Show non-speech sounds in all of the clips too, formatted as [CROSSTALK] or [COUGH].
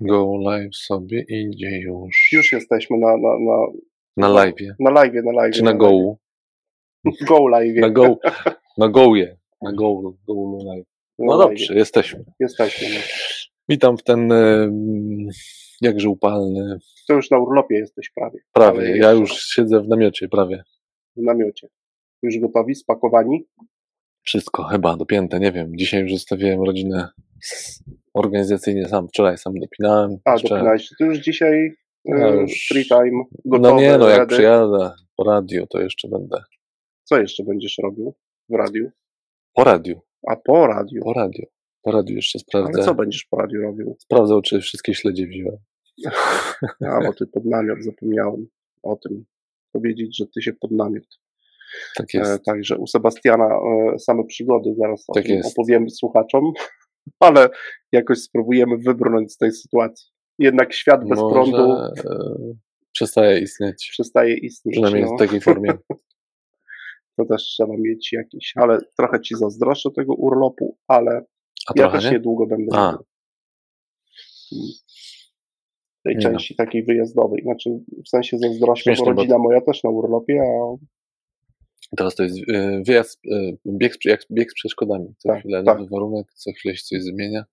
Go live sobie idzie już. Już jesteśmy na, na, na, Na live. na live, na live. Czy na go? Go live. Na go. Na gołje. Na go, go live. No live. dobrze, jesteśmy. Jesteśmy. No. Witam w ten jakże upalny. To już na urlopie jesteś prawie. Prawie. Ale Ja już siedzę w namiocie, prawie. W namiocie. Już gotowi, spakowani? Wszystko chyba dopięte, nie wiem. Dzisiaj już zostawiłem rodzinę organizacyjnie sam. Wczoraj sam dopinałem. A, Jeszcze- dopinałeś. Ty już dzisiaj e, już- free time, gotowy, No nie, no jak ready. przyjadę po radiu, to jeszcze będę. Co jeszcze będziesz robił w radiu? Po radiu, A po radiu? po radiu. Po radiu jeszcze Ale sprawdzę. co będziesz po radiu robił? Sprawdzę, czy wszystkie śledzie wziąłem. [LAUGHS] A, bo ty pod namiot zapomniałem o tym powiedzieć, że ty się pod namiot. Tak E, jest. także u Sebastiana e, same przygody, zaraz Tak opowiemy słuchaczom, [LAUGHS] ale jakoś spróbujemy wybrnąć z tej sytuacji. Jednak świat bez Może, prądu e, przestaje istnieć. przestaje istnieć. Przynajmniej no. w takiej formie. [LAUGHS] To też trzeba mieć jakiś, ale trochę ci zazdroszczę tego urlopu, ale A ja też nie? niedługo będę A. miał. Mm. tej Nie no. części takiej wyjazdowej. Znaczy w sensie zazdroszczę, Śmieszne, bo bo- rodzina moja też na urlopie, a Teraz to jest e, wyjazd, e, bieg, jak bieg z przeszkodami. Co Tak, chwilę tak. nowy warunek, co chwilę się coś zmienia.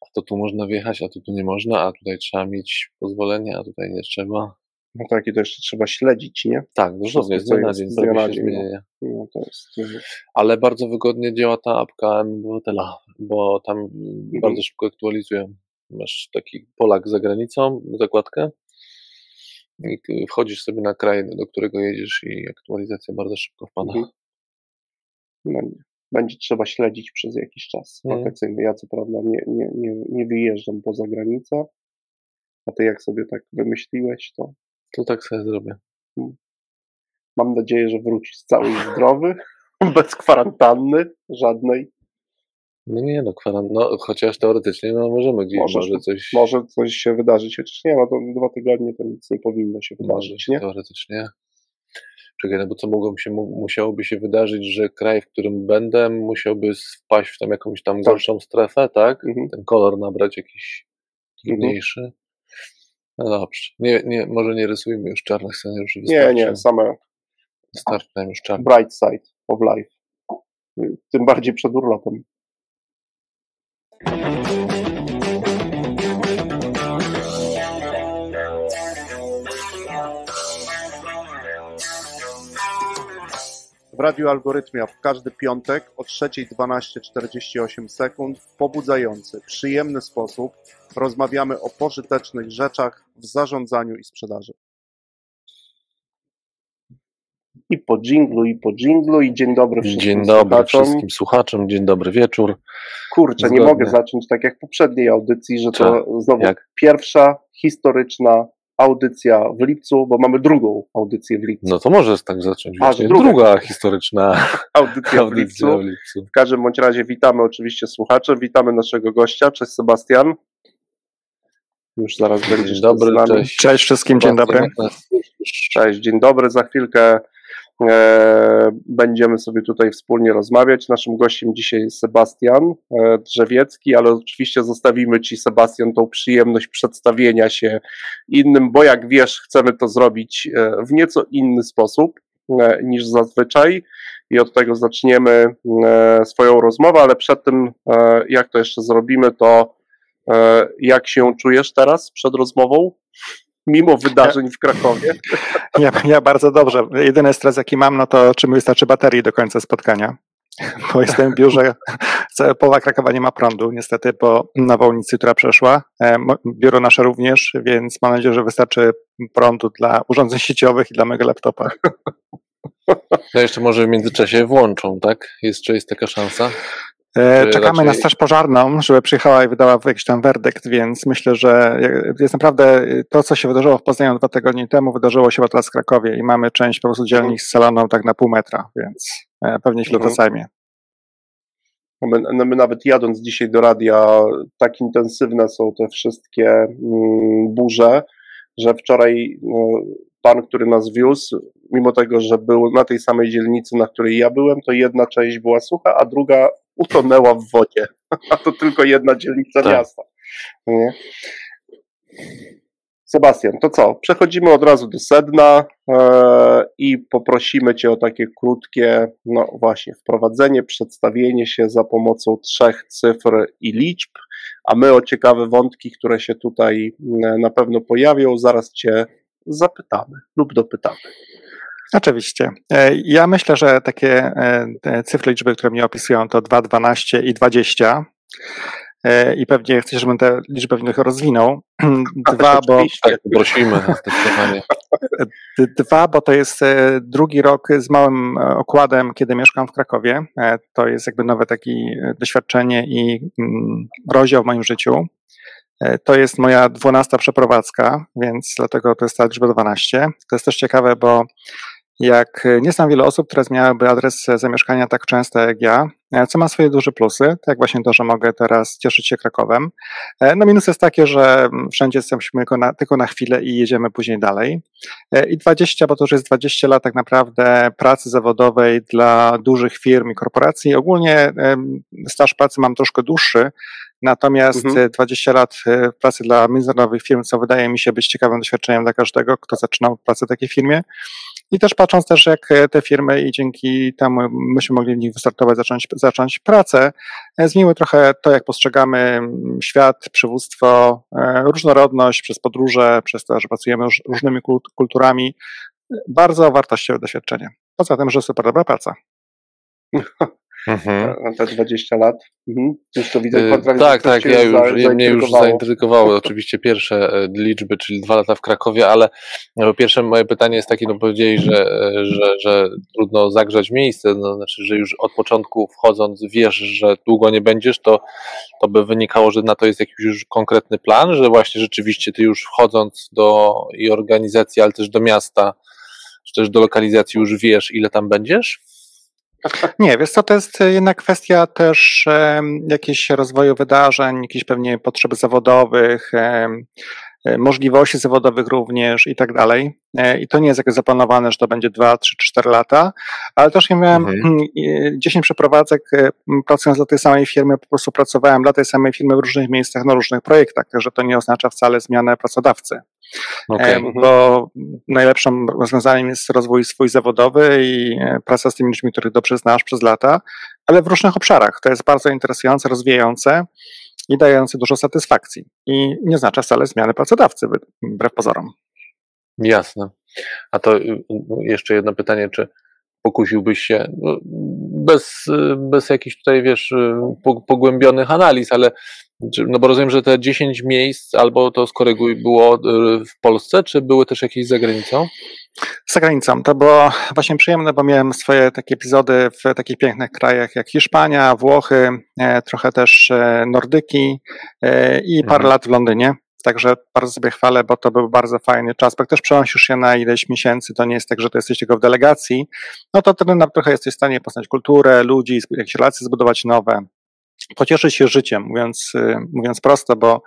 A to tu można wjechać, a to tu nie można, a tutaj trzeba mieć pozwolenie, a tutaj nie trzeba. no taki to jeszcze trzeba śledzić, nie? Tak, dosłownie, z dnia co na dzień z dnia robi na dzień, zmienienia. No to jest... Ale bardzo wygodnie działa ta apka obywatela, bo tam Mhm. bardzo szybko aktualizują. Masz taki Polak za granicą, zakładkę i wchodzisz sobie na kraj, do którego jedziesz i aktualizacja bardzo szybko wpada. Mhm. No, nie. Będzie trzeba śledzić przez jakiś czas Mhm. wakacyjny. Ja co prawda nie, nie, nie, nie wyjeżdżam poza granicę, a ty jak sobie tak wymyśliłeś, to To tak sobie zrobię. mam nadzieję, że wrócisz cały i zdrowy, [LAUGHS] bez kwarantanny żadnej. No nie, no, kwaran- no chociaż teoretycznie no, możemy gdzieś, Możesz, może coś, Może coś się wydarzyć, chociaż nie ma, to dwa tygodnie to nic nie powinno się może wydarzyć, się nie? teoretycznie. Czekaj, no bo co mogłoby się, mu- musiałoby się wydarzyć, że kraj, w którym będę, musiałby wpaść w tam jakąś tam Tak. gorszą strefę, tak? Mhm. Ten kolor nabrać jakiś Mhm. trudniejszy. No dobrze. Nie, nie, może nie rysujmy już czarnych scenariuszy. Nie, nie, same Wystarczy nam już czarnych. bright side of life. Tym bardziej przed urlopem. W Radiu Algorytmia w każdy piątek o 3.12.48 sekund w pobudzający, przyjemny sposób rozmawiamy o pożytecznych rzeczach w zarządzaniu i sprzedaży. I po dżinglu, i po dżinglu, i dzień dobry wszystkim Dzień dobry słuchaczom. wszystkim słuchaczom, dzień dobry wieczór. Kurczę, nie Zgodnie. mogę zacząć tak jak w poprzedniej audycji, że to znowu Jak? pierwsza historyczna audycja w lipcu, bo mamy drugą audycję w lipcu. No to możesz tak zacząć. A, druga. Druga historyczna [LAUGHS] Audycja w audycja lipcu. w lipcu. W każdym bądź razie witamy oczywiście słuchaczy, witamy naszego gościa. Cześć Sebastian. Już zaraz będziesz Dzień dobry, z nami. cześć. Cześć wszystkim, dzień dobry. Cześć, dzień dobry. Za chwilkę będziemy sobie tutaj wspólnie rozmawiać. Naszym gościem dzisiaj Sebastian e, Drzewiecki, ale oczywiście zostawimy Ci, Sebastian, tą przyjemność przedstawienia się innym, bo jak wiesz, chcemy to zrobić e, w nieco inny sposób e, niż zazwyczaj. I od tego zaczniemy e, swoją rozmowę, ale przed tym, e, jak to jeszcze zrobimy, to e, jak się czujesz teraz przed rozmową? Mimo wydarzeń w Krakowie. [LAUGHS] Ja, ja bardzo dobrze. Jedyny stres, jaki mam, no to czy mi wystarczy baterii do końca spotkania. [LAUGHS] Bo jestem w biurze, połowa Krakowa nie ma prądu, niestety po nawałnicy, która przeszła. E, Biuro nasze również, więc mam nadzieję, że wystarczy prądu dla urządzeń sieciowych i dla mojego laptopa. No jeszcze może w międzyczasie włączą, tak? Jest, czy jest taka szansa? E, Czekamy na raczej- straż pożarną, żeby przyjechała i wydała jakiś tam werdykt, więc myślę, że jest naprawdę to, co się wydarzyło w Poznaniu dwa tygodnie temu, wydarzyło się teraz w Krakowie i mamy część po prostu dzielnic scaloną tak na pół metra, więc e, pewnie chwilę to Mhm. zajmie. No My, no my nawet jadąc dzisiaj do radia, tak intensywne są te wszystkie mm, burze, że wczoraj no, pan, który nas wiózł, mimo tego, że był na tej samej dzielnicy, na której ja byłem, to jedna część była sucha, a druga utonęła w wodzie. [LAUGHS] A to tylko jedna dzielnica Tak. miasta. Nie? Sebastian, to co? Przechodzimy od razu do sedna e, i poprosimy Cię o takie krótkie, no właśnie, wprowadzenie, przedstawienie się za pomocą trzech cyfr i liczb, a my o ciekawe wątki, które się tutaj e, na pewno pojawią, zaraz Cię zapytamy lub dopytamy. Oczywiście. E, ja myślę, że takie e, cyfry liczby, które mnie opisują, to 2, 12 i 20. E, I pewnie chcesz, żebym te liczby nich rozwinął. [CLEARS THROAT] Dwa, bo. Tak, prosimy, [LAUGHS] zdecydowanie. Dwa, bo to jest drugi rok z małym okładem, kiedy mieszkam w Krakowie. To jest jakby nowe takie doświadczenie i mm, rozdział w moim życiu. To jest moja dwunasta przeprowadzka, więc dlatego to jest ta liczba 12. To jest też ciekawe, bo jak nie znam wiele osób, które zmieniałyby adres zamieszkania tak często jak ja, e, co ma swoje duże plusy, tak jak właśnie to, że mogę teraz cieszyć się Krakowem. E, no minus jest takie, że wszędzie jesteśmy tylko na, tylko na chwilę i jedziemy później dalej. E, I 20, bo to już jest 20 lat tak naprawdę pracy zawodowej dla dużych firm i korporacji. Ogólnie staż pracy mam troszkę dłuższy, Natomiast mhm. 20 lat pracy dla międzynarodowych firm, co wydaje mi się być ciekawym doświadczeniem dla każdego, kto zaczynał pracę w takiej firmie. I też patrząc też, jak e, te firmy i dzięki temu myśmy mogli w nich wystartować, zacząć, zacząć pracę, e, zmieniły trochę to, jak postrzegamy świat, przywództwo, e, różnorodność przez podróże, przez to, że pracujemy różnymi kulturami. Bardzo wartościowe doświadczenie. Poza tym, że super dobra praca. [LAUGHS] Mhm. Te 20 lat. Mhm. Już to widzę. Yy, tak, tak, ja już, za, mnie już zaintrygowały [LAUGHS] oczywiście pierwsze e, liczby, czyli dwa lata w Krakowie, ale po pierwsze moje pytanie jest takie, no powiedzieli, że, e, że, że trudno zagrzać miejsce, no, znaczy, że już od początku wchodząc wiesz, że długo nie będziesz, to, to by wynikało, że na to jest jakiś już konkretny plan, że właśnie rzeczywiście ty już wchodząc do i organizacji, ale też do miasta, czy też do lokalizacji już wiesz, ile tam będziesz? Nie, wiesz co, to jest jednak kwestia też um, jakiejś rozwoju wydarzeń, jakichś pewnie potrzeb zawodowych, um, możliwości zawodowych również i tak dalej. E, I to nie jest jakieś zaplanowane, że to będzie 2, 3, 4 lata, ale też nie miałem mhm. 10 przeprowadzek pracując dla tej samej firmy, po prostu pracowałem dla tej samej firmy w różnych miejscach, na różnych projektach, także to nie oznacza wcale zmianę pracodawcy. Okay. Bo najlepszym rozwiązaniem jest rozwój swój zawodowy i e, praca z tymi ludźmi, których dobrze znasz przez lata, ale w różnych obszarach. To jest bardzo interesujące, rozwijające i dające dużo satysfakcji. I nie oznacza wcale zmiany pracodawcy, wbrew pozorom. Jasne. A to y, y, jeszcze jedno pytanie, czy pokusiłbyś się, no, bez, bez jakichś tutaj, wiesz, pogłębionych analiz, ale no bo rozumiem, że te 10 miejsc, albo to skoryguj, było y, w Polsce, czy były też jakieś za granicą? Za granicą. To było właśnie przyjemne, bo miałem swoje takie epizody w takich pięknych krajach jak Hiszpania, Włochy, e, trochę też e, Nordyki e, i parę mhm. lat w Londynie. Także bardzo sobie chwalę, bo to był bardzo fajny czas, bo jak też przenosisz się na ileś miesięcy, to nie jest tak, że to jesteś tylko w delegacji, no to wtedy trochę jesteś w stanie poznać kulturę, ludzi, jakieś relacje zbudować nowe, pocieszyć się życiem, mówiąc, y, mówiąc prosto, bo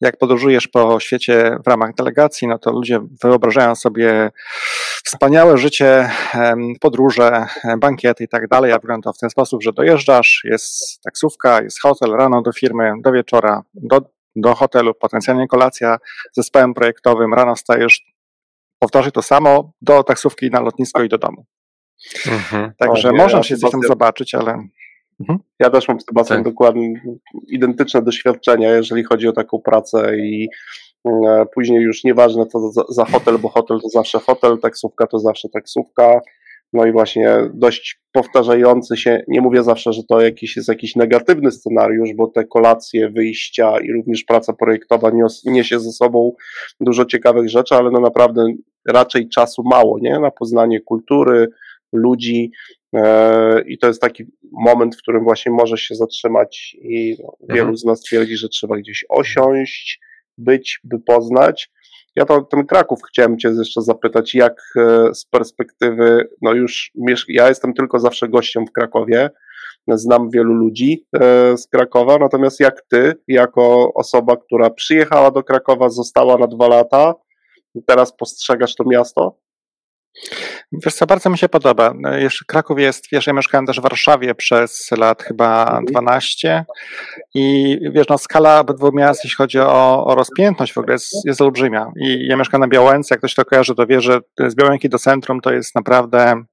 jak podróżujesz po świecie w ramach delegacji, no to ludzie wyobrażają sobie wspaniałe życie, podróże, bankiety i tak dalej, a wygląda to w ten sposób, że dojeżdżasz, jest taksówka, jest hotel, rano do firmy, do wieczora, do, do hotelu, potencjalnie kolacja z zespołem projektowym, rano stajesz, powtarzaj to samo, do taksówki na lotnisko i do domu. Mhm. Także można się coś tam zobaczyć, ale Mhm. Ja też mam z Sebastian tak. dokładnie identyczne doświadczenia, jeżeli chodzi o taką pracę i e, później już nieważne co za, za hotel, bo hotel to zawsze hotel, taksówka to zawsze taksówka. No i właśnie dość powtarzający się, nie mówię zawsze, że to jakiś jest jakiś negatywny scenariusz, bo te kolacje, wyjścia i również praca projektowa nios, niesie ze sobą dużo ciekawych rzeczy, ale no naprawdę raczej czasu mało, nie? Na poznanie kultury, ludzi, E, I to jest taki moment, w którym właśnie możesz się zatrzymać i no, wielu mhm. z nas twierdzi, że trzeba gdzieś osiąść, być, by poznać. Ja to ten Kraków chciałem Cię jeszcze zapytać, jak e, z perspektywy, no już ja jestem tylko zawsze gościem w Krakowie, znam wielu ludzi e, z Krakowa, natomiast jak Ty, jako osoba, która przyjechała do Krakowa, została na dwa lata, teraz postrzegasz to miasto? Wiesz co, bardzo mi się podoba. Jeszcze Kraków jest, wiesz, ja mieszkałem też w Warszawie przez lat chyba 12 mhm. i wiesz, no skala obydwu miast, jeśli chodzi o, o rozpiętność w ogóle jest, jest olbrzymia. I ja mieszkam na Białęce, jak ktoś to kojarzy, to wie, że z Białęki do centrum to jest naprawdę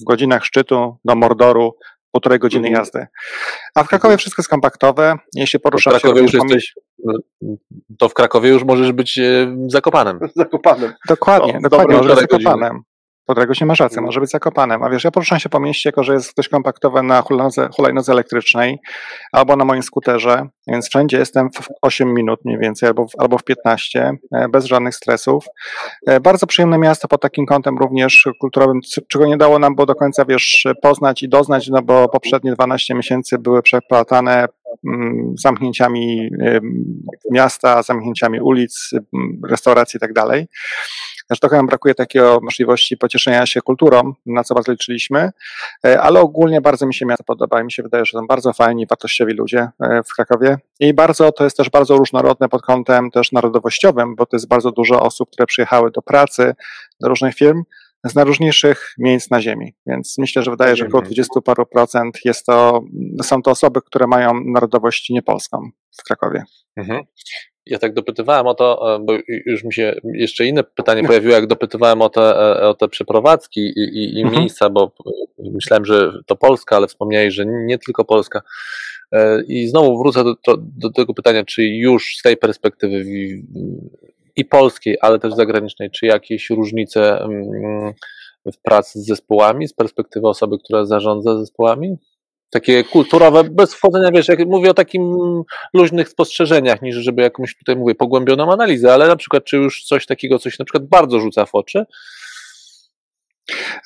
w godzinach szczytu do Mordoru półtorej godziny mhm. jazdy. A w Krakowie wszystko jest kompaktowe. Jeśli poruszasz się już jesteś, to w Krakowie już możesz być e, zakopanem. [LAUGHS] Zakopanem. Dokładnie, o, dokładnie, możesz być zakopanem. Podregoś nie ma racji, może być zakopanem. A wiesz, ja poruszam się po mieście, jako że jest dość kompaktowe na hulajnodze, hulajnodze elektrycznej albo na moim skuterze, więc wszędzie jestem w 8 minut mniej więcej albo w, albo w 15, e, bez żadnych stresów. E, bardzo przyjemne miasto pod takim kątem również kulturowym, czego nie dało nam było do końca, wiesz, poznać i doznać, no bo poprzednie 12 miesięcy były przeplatane mm, zamknięciami miasta, zamknięciami ulic, restauracji i tak dalej. Też trochę nam brakuje takiej możliwości pocieszenia się kulturą, na co bardzo liczyliśmy, e, ale ogólnie bardzo mi się miasto podoba i mi się wydaje, że są bardzo fajni, wartościowi ludzie e, w Krakowie i bardzo, to jest też bardzo różnorodne pod kątem też narodowościowym, bo to jest bardzo dużo osób, które przyjechały do pracy, do różnych firm, z najróżniejszych miejsc na Ziemi. Więc myślę, że wydaje, że około 20 paru procent jest to, są to osoby, które mają narodowość niepolską w Krakowie. Mhm ja tak dopytywałem o to, e, bo już mi się jeszcze inne pytanie pojawiło, jak dopytywałem o te, e, o te przeprowadzki i, i, i mhm. miejsca, bo myślałem, że to Polska, ale wspomniałeś, że nie tylko Polska. E, I znowu wrócę do, do, do tego pytania, czy już z tej perspektywy i polskiej, ale też zagranicznej, czy jakieś różnice mm, w pracy z zespołami, z perspektywy osoby, która zarządza zespołami? Takie kulturowe, bez wchodzenia, wiesz, jak mówię o takim luźnych spostrzeżeniach, niż żeby jakąś tutaj mówię pogłębioną analizę, ale na przykład czy już coś takiego, coś na przykład bardzo rzuca w oczy,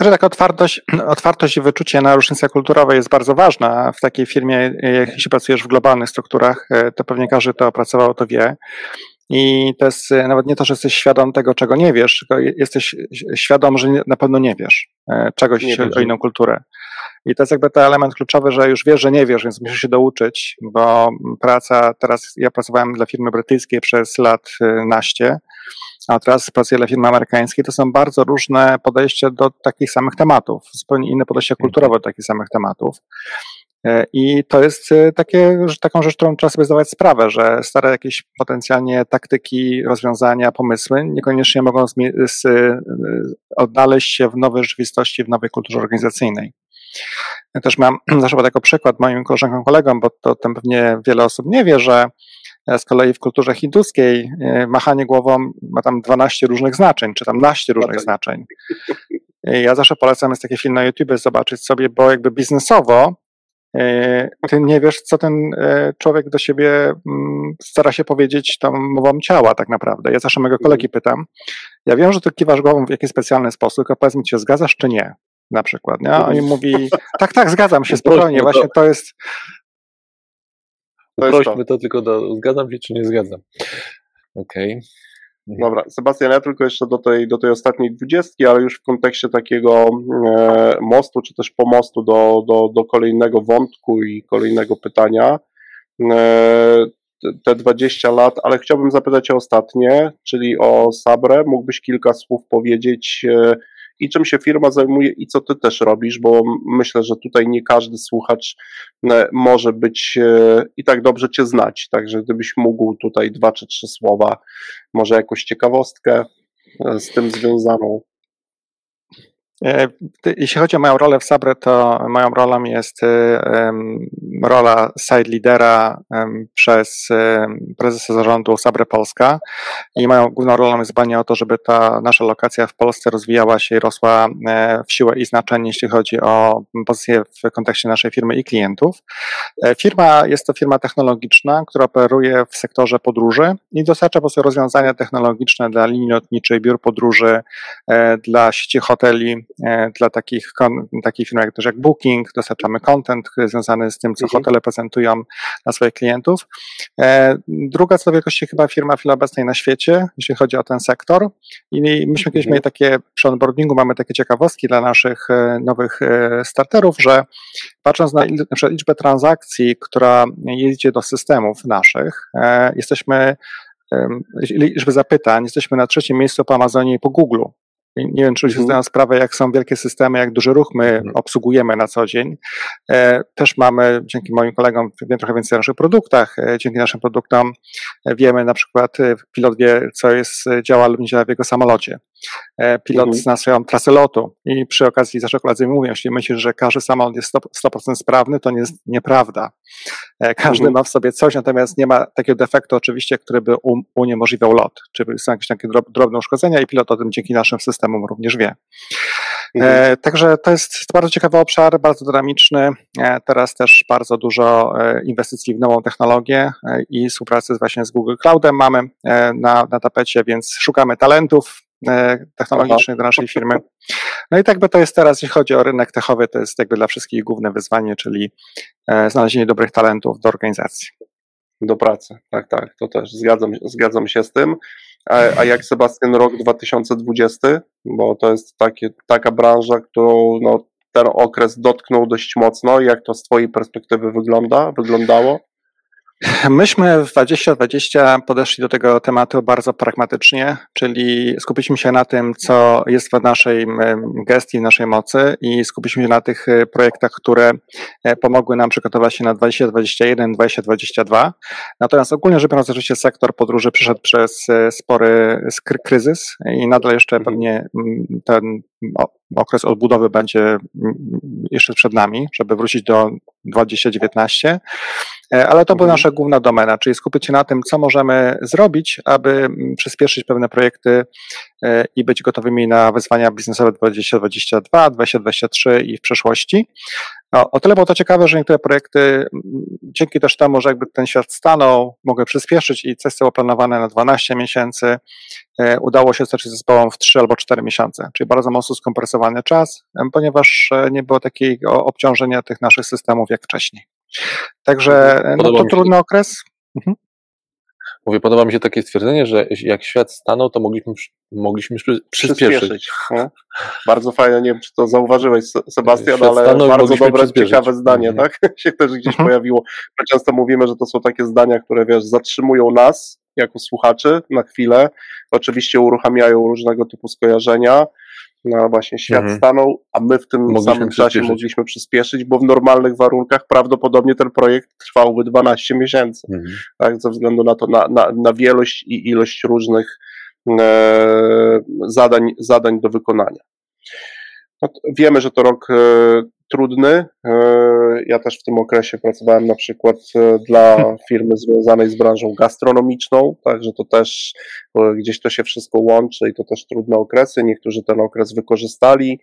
że taka otwartość, otwartość i wyczucie na różnice kulturowe jest bardzo ważna w takiej firmie, jeśli pracujesz w globalnych strukturach, e, to pewnie każdy to opracował, to wie. I to jest e, nawet nie to, że jesteś świadom tego, czego nie wiesz, tylko jesteś świadom, że na pewno nie wiesz e, czegoś nie o inną kulturę. I to jest jakby ten element kluczowy, że już wiesz, że nie wiesz, więc musisz się douczyć, bo praca, teraz ja pracowałem dla firmy brytyjskiej przez lat y, naście, a teraz pracuję dla firmy amerykańskiej, to są bardzo różne podejścia do takich samych tematów, zupełnie inne podejście mhm. kulturowe do takich samych tematów. E, I to jest y, takie, taką rzecz, którą trzeba sobie zdawać sprawę, że stare jakieś potencjalnie taktyki, rozwiązania, pomysły niekoniecznie mogą y, odnaleźć się w nowej rzeczywistości, w nowej kulturze organizacyjnej. Ja też mam [CLEARS THROAT] zawsze jako przykład moim koleżankom, kolegom, bo to tym pewnie wiele osób nie wie, że z kolei w kulturze hinduskiej e, machanie głową ma tam 12 różnych znaczeń, czy tam naście różnych okay. znaczeń. Ja zawsze polecam, jest taki film na YouTube, zobaczyć sobie, bo jakby biznesowo e, ty nie wiesz, co ten człowiek do siebie mm, stara się powiedzieć tą mową ciała tak naprawdę. Ja zawsze mojego kolegi mhm. pytam, ja wiem, że ty kiwasz głową w jakiś specjalny sposób, tylko powiedz mi, czy zgadzasz, czy nie na przykład, nie? A oni mówi, [LAUGHS] tak, tak, zgadzam się, spokojnie, właśnie to jest... Uprośmy to tylko do, zgadzam się, czy nie zgadzam. Okej. Okay. Dobra, Sebastian, ja tylko jeszcze do tej, do tej ostatniej dwudziestki, ale już w kontekście takiego e, mostu, czy też pomostu do, do, do kolejnego wątku i kolejnego pytania. E, te 20 lat, ale chciałbym zapytać o ostatnie, czyli o Sabre. Mógłbyś kilka słów powiedzieć, e, i czym się firma zajmuje i co ty też robisz, bo myślę, że tutaj nie każdy słuchacz e, może być e, i tak dobrze cię znać, także gdybyś mógł tutaj dwa czy trzy słowa, może jakąś ciekawostkę e, z tym związaną. E, jeśli chodzi o moją rolę w Sabre, to moją rolą jest e, rola side leadera przez prezesa zarządu Sabre Polska i moją główną rolą jest dbanie o to, żeby ta nasza lokacja w Polsce rozwijała się i rosła e, w siłę i znaczenie, jeśli chodzi o pozycję w kontekście naszej firmy i klientów. Firma jest to firma technologiczna, która operuje w sektorze podróży i dostarcza po prostu rozwiązania technologiczne dla linii lotniczej, biur podróży, dla sieci hoteli, E, dla takich, takich firm jak też jak Booking, dostarczamy content związany z tym, co mhm. hotele prezentują dla swoich klientów. E, druga co do wielkości chyba firma w chwili obecnej na świecie, jeśli chodzi o ten sektor. I myśmy kiedyś mhm. mieli takie, przy onboardingu mamy takie ciekawostki dla naszych e, nowych starterów, że patrząc na, na liczbę transakcji, która jedzie do systemów naszych, jesteśmy liczbę zapytań, jesteśmy na trzecim miejscu po Amazonie i po Google Nie wiem, czy ludzie mhm. zdają sprawę, jak są wielkie systemy, jak duży ruch my mhm. obsługujemy na co dzień. E, też mamy, dzięki moim kolegom, wiem trochę więcej o naszych produktach. E, dzięki naszym produktom wiemy na przykład, pilot wie, co jest, działa lub nie działa w jego samolocie. Pilot mhm. zna swoją trasę lotu i przy okazji zawsze koledzy mówią, jeśli myślisz, że każdy samolot jest 100%, 100% sprawny, to nie jest nieprawda. Każdy mhm. ma w sobie coś, natomiast nie ma takiego defektu oczywiście, który by um, uniemożliwiał lot, czy są jakieś takie drobne uszkodzenia i pilot o tym dzięki naszym systemom również wie. Mhm. E, także to jest bardzo ciekawy obszar, bardzo dynamiczny. E, teraz też bardzo dużo e, inwestycji w nową technologię e, i współpracy właśnie z Google Cloudem mamy e, na, na tapecie, więc szukamy talentów e, technologicznych do naszej firmy. No i tak by to jest teraz, jeśli chodzi o rynek techowy, to jest jakby dla wszystkich główne wyzwanie, czyli znalezienie dobrych talentów do organizacji do pracy. Tak, tak, to też zgadzam, zgadzam się z tym. A, a jak Sebastian rok 2020, bo to jest takie, taka branża, którą no, ten okres dotknął dość mocno. Jak to z Twojej perspektywy wygląda, wyglądało? Myśmy w 2020 podeszli do tego tematu bardzo pragmatycznie, czyli skupiliśmy się na tym, co jest w naszej gestii, w naszej mocy i skupiliśmy się na tych e, projektach, które e, pomogły nam przygotować się na 2021, 2022. Natomiast ogólnie rzecz biorąc, oczywiście sektor podróży przeszedł przez e, spory kryzys i nadal jeszcze mhm. pewnie ten okres odbudowy będzie jeszcze przed nami, żeby wrócić do 2019. E, ale to była mhm. nasza główna domena, czyli skupić się na tym, co możemy zrobić, aby mm, przyspieszyć pewne projekty e, i być gotowymi na wyzwania biznesowe 2022, 2023 i w przyszłości. No, o tyle było to ciekawe, że niektóre projekty mm, dzięki też temu, że jakby ten świat stanął, mogły przyspieszyć i coś było planowane na 12 miesięcy, e, udało się dostarczyć zespołom w 3 albo 4 miesiące, czyli bardzo mocno skompresowany czas, ponieważ nie było takiego obciążenia tych naszych systemów jak wcześniej. Także no, to trudny okres. Mhm. Mówię, podoba mi się takie stwierdzenie, że jak świat stanął, to mogliśmy, mogliśmy przyspieszyć. przyspieszyć. No. Bardzo fajne, nie wiem, czy to zauważyłeś, Sebastian, świat ale bardzo dobre, ciekawe zdanie, mhm. tak? [LAUGHS] się też gdzieś mhm. pojawiło. My często mówimy, że to są takie zdania, które, wiesz, zatrzymują nas, jako słuchaczy, na chwilę. Oczywiście uruchamiają różnego typu skojarzenia, no właśnie świat mhm. stanął, a my w tym mogliśmy samym czasie mogliśmy przyspieszyć, bo w normalnych warunkach prawdopodobnie ten projekt trwałby 12 miesięcy, mhm. tak, ze względu na to, na, na, na wielość i ilość różnych e, zadań, zadań do wykonania. No, wiemy, że to rok e, trudny. E, ja też w tym okresie pracowałem na przykład e, dla [LAUGHS] firmy związanej z branżą gastronomiczną, także to też e, gdzieś to się wszystko łączy i to też trudne okresy. Niektórzy ten okres wykorzystali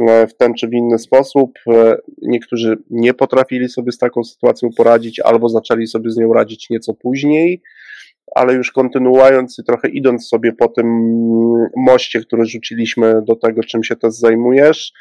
w ten czy w inny sposób. Niektórzy nie potrafili sobie z taką sytuacją poradzić albo zaczęli sobie z nią radzić nieco później ale już kontynuując i trochę idąc sobie po tym moście, który rzuciliśmy do tego, czym się też zajmujesz,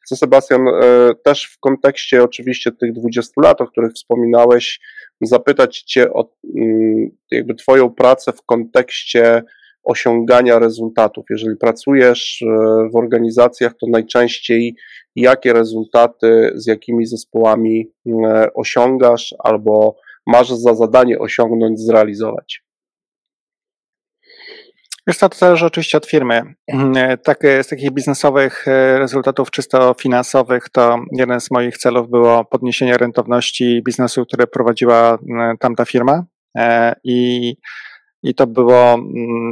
chcę Sebastian e, też w kontekście oczywiście tych 20 lat, o których wspominałeś, zapytać Cię o mm, jakby Twoją pracę w kontekście osiągania rezultatów. Jeżeli pracujesz e, w organizacjach, to najczęściej jakie rezultaty z jakimi zespołami e, osiągasz albo masz za zadanie osiągnąć, zrealizować? Wiesz to zależy oczywiście od firmy. [CLEARS THROAT] Tak, z takich biznesowych e, rezultatów czysto finansowych, to jeden z moich celów było podniesienie rentowności biznesu, który prowadziła tamta firma e, i i to było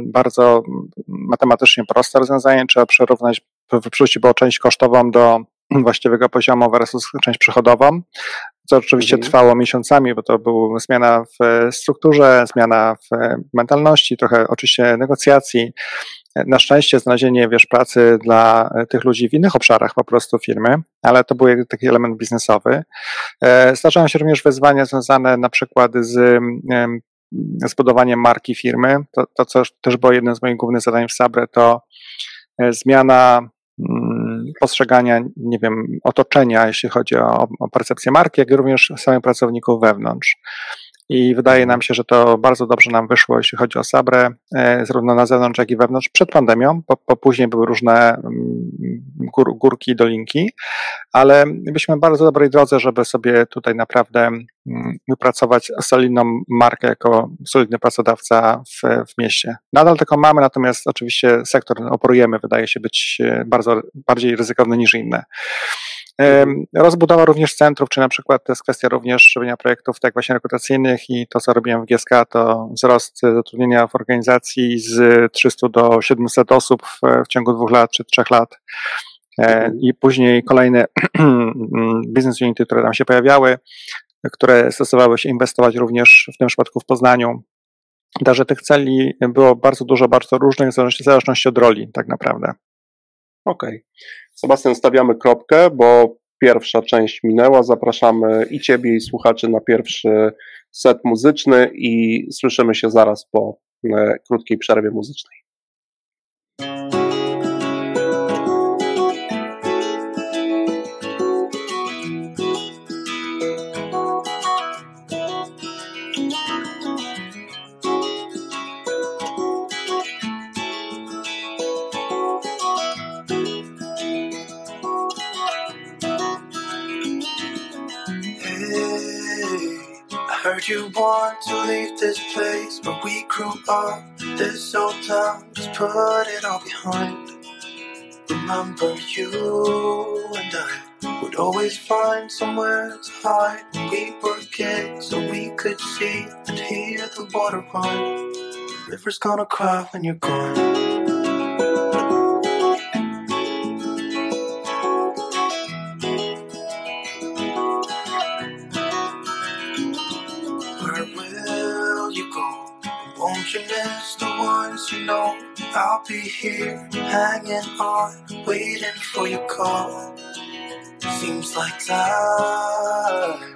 bardzo matematycznie proste rozwiązanie. Trzeba przerównać, przerzucić było część kosztową do właściwego poziomu versus część przychodową co oczywiście mhm. trwało miesiącami, bo to była zmiana w strukturze, zmiana w mentalności, trochę oczywiście negocjacji. Na szczęście znalezienie, wiesz, pracy dla tych ludzi w innych obszarach po prostu firmy, ale to był taki element biznesowy. E, zdarzają się również wyzwania związane na przykład z zbudowaniem marki firmy. To, to co też było jednym z moich głównych zadań w Sabre, to e, zmiana postrzegania, nie wiem, otoczenia, jeśli chodzi o, o percepcję marki, jak również samych pracowników wewnątrz. I wydaje nam się, że to bardzo dobrze nam wyszło, jeśli chodzi o Sabrę, e, zarówno na zewnątrz, jak i wewnątrz, przed pandemią, bo, bo później były różne mm, gór, górki i dolinki, ale byliśmy bardzo dobrej drodze, żeby sobie tutaj naprawdę mm, wypracować solidną markę jako solidny pracodawca w, w mieście. Nadal taką mamy, natomiast oczywiście sektor operujemy, wydaje się być e, bardzo bardziej ryzykowny niż inne. Rozbudowa również centrów, czy na przykład to jest kwestia również robienia projektów tak właśnie rekrutacyjnych i to, co robiłem w GSK, to wzrost zatrudnienia w organizacji z 300 do 700 osób w, w ciągu dwóch lat czy trzech lat. E, I później kolejne [CLEARS THROAT] business unity, które tam się pojawiały, które stosowały się inwestować również w tym przypadku w Poznaniu. Także tych celi było bardzo dużo, bardzo różnych, w zależności od roli, tak naprawdę. Okej. Okay. Sebastian, stawiamy kropkę, bo pierwsza część minęła. Zapraszamy i Ciebie, i słuchaczy na pierwszy set muzyczny i słyszymy się zaraz po e, krótkiej przerwie muzycznej. You want to leave this place where we grew up? This old town, just put it all behind. Remember you and I would always find somewhere to hide when we were kids so we could see and hear the water run. River's gonna cry when you're gone. Know I'll be here hanging on, waiting for your call. Seems like time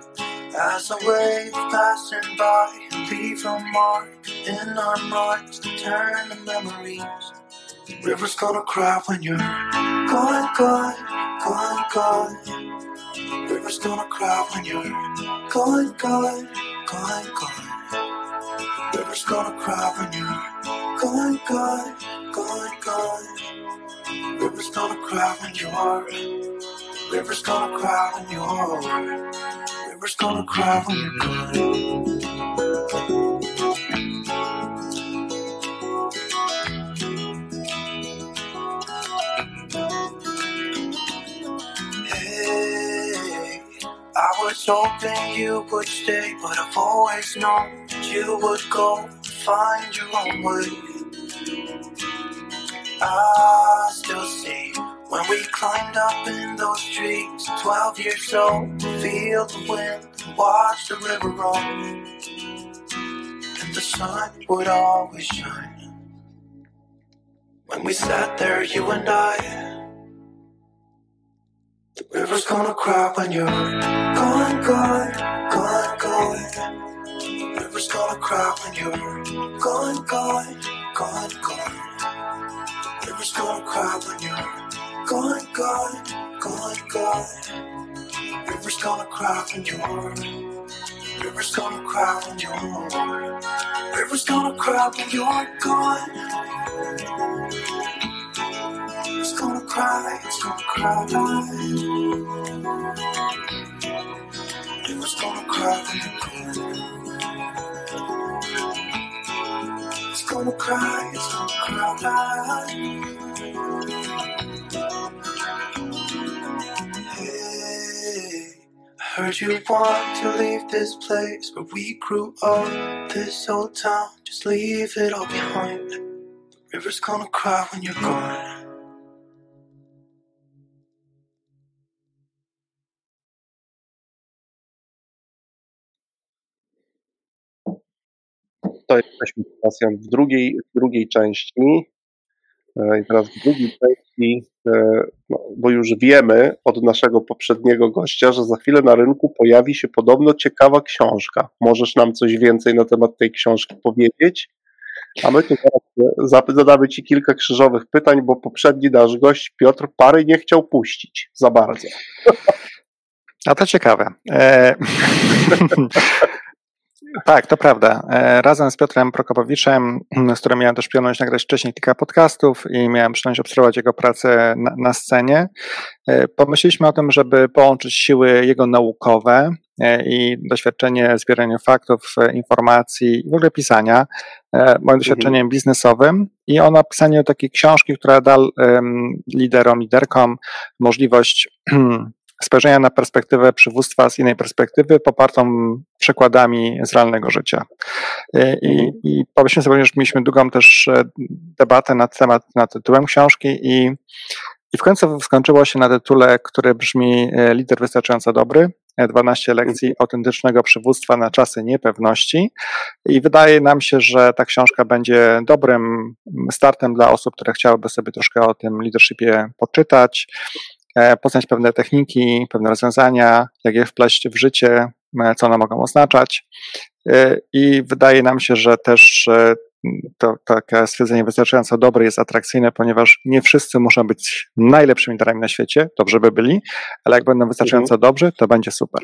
as a wave passing by, leave a mark in our minds to turn to memories. River's gonna cry when you're gone, gone, gone, gone. River's gonna cry when you're gone, gone, gone, gone. River's gonna cry when you're Gone, gone, gone, gone. River's gonna cry when you're. River's gonna cry when you're. River's gonna cry when you're gone. I was hoping you would stay, but I've always known that you would go find your own way. I still see when we climbed up in those trees, 12 years old, feel the wind watch the river roll. And the sun would always shine. When we sat there, you and I, the river's gonna cry when you're gone, gone, gone, gone. The river's gonna cry when you're gone, gone, gone, gone. River's gonna cry when you're gone, gone, gone, gone. River's gonna cry when you're. River's gonna cry when you're. River's gonna cry when you're gone. It's gonna cry, it's gonna cry. River's gonna cry when you're gone. Gonna cry, it's gonna cry. Hey, I heard you want to leave this place where we grew up. This old town, just leave it all behind. The river's gonna cry when you're gone. To jesteśmy Sebastian w drugiej, w drugiej części. E, I teraz w drugiej części, e, no, bo już wiemy od naszego poprzedniego gościa, że za chwilę na rynku pojawi się podobno ciekawa książka. Możesz nam coś więcej na temat tej książki powiedzieć? A my tu teraz zadamy Ci kilka krzyżowych pytań, bo poprzedni nasz gość Piotr pary nie chciał puścić za bardzo. [LAUGHS] A to ciekawe. E... [LAUGHS] Tak, to prawda. E, razem z Piotrem Prokopowiczem, z którym miałem też przyjemność nagrać wcześniej kilka podcastów i miałem przyjemność obserwować jego pracę na, na scenie, e, pomyśleliśmy o tym, żeby połączyć siły jego naukowe e, i doświadczenie zbierania faktów, informacji i w ogóle pisania, moim mhm. doświadczeniem biznesowym i o napisaniu takiej książki, która da liderom, liderkom możliwość [CLEARS THROAT] spojrzenia na perspektywę przywództwa z innej perspektywy, popartą przykładami z realnego życia. E, I, mhm. i pomyślmy sobie, że mieliśmy długą też e, debatę na temat, na tytułem książki i, i w końcu skończyło się na tytule, który brzmi e, Lider wystarczająco dobry, 12 lekcji mhm. autentycznego przywództwa na czasy niepewności. I wydaje nam się, że ta książka będzie dobrym startem dla osób, które chciałyby sobie troszkę o tym leadershipie poczytać, poznać pewne techniki, pewne rozwiązania, jak je wpleść w życie, e, co one mogą oznaczać. E, I wydaje nam się, że też to takie stwierdzenie wystarczająco dobre jest atrakcyjne, ponieważ nie wszyscy muszą być najlepszymi darami na świecie, dobrze by byli, ale jak będą wystarczająco mhm. dobrzy, to będzie super.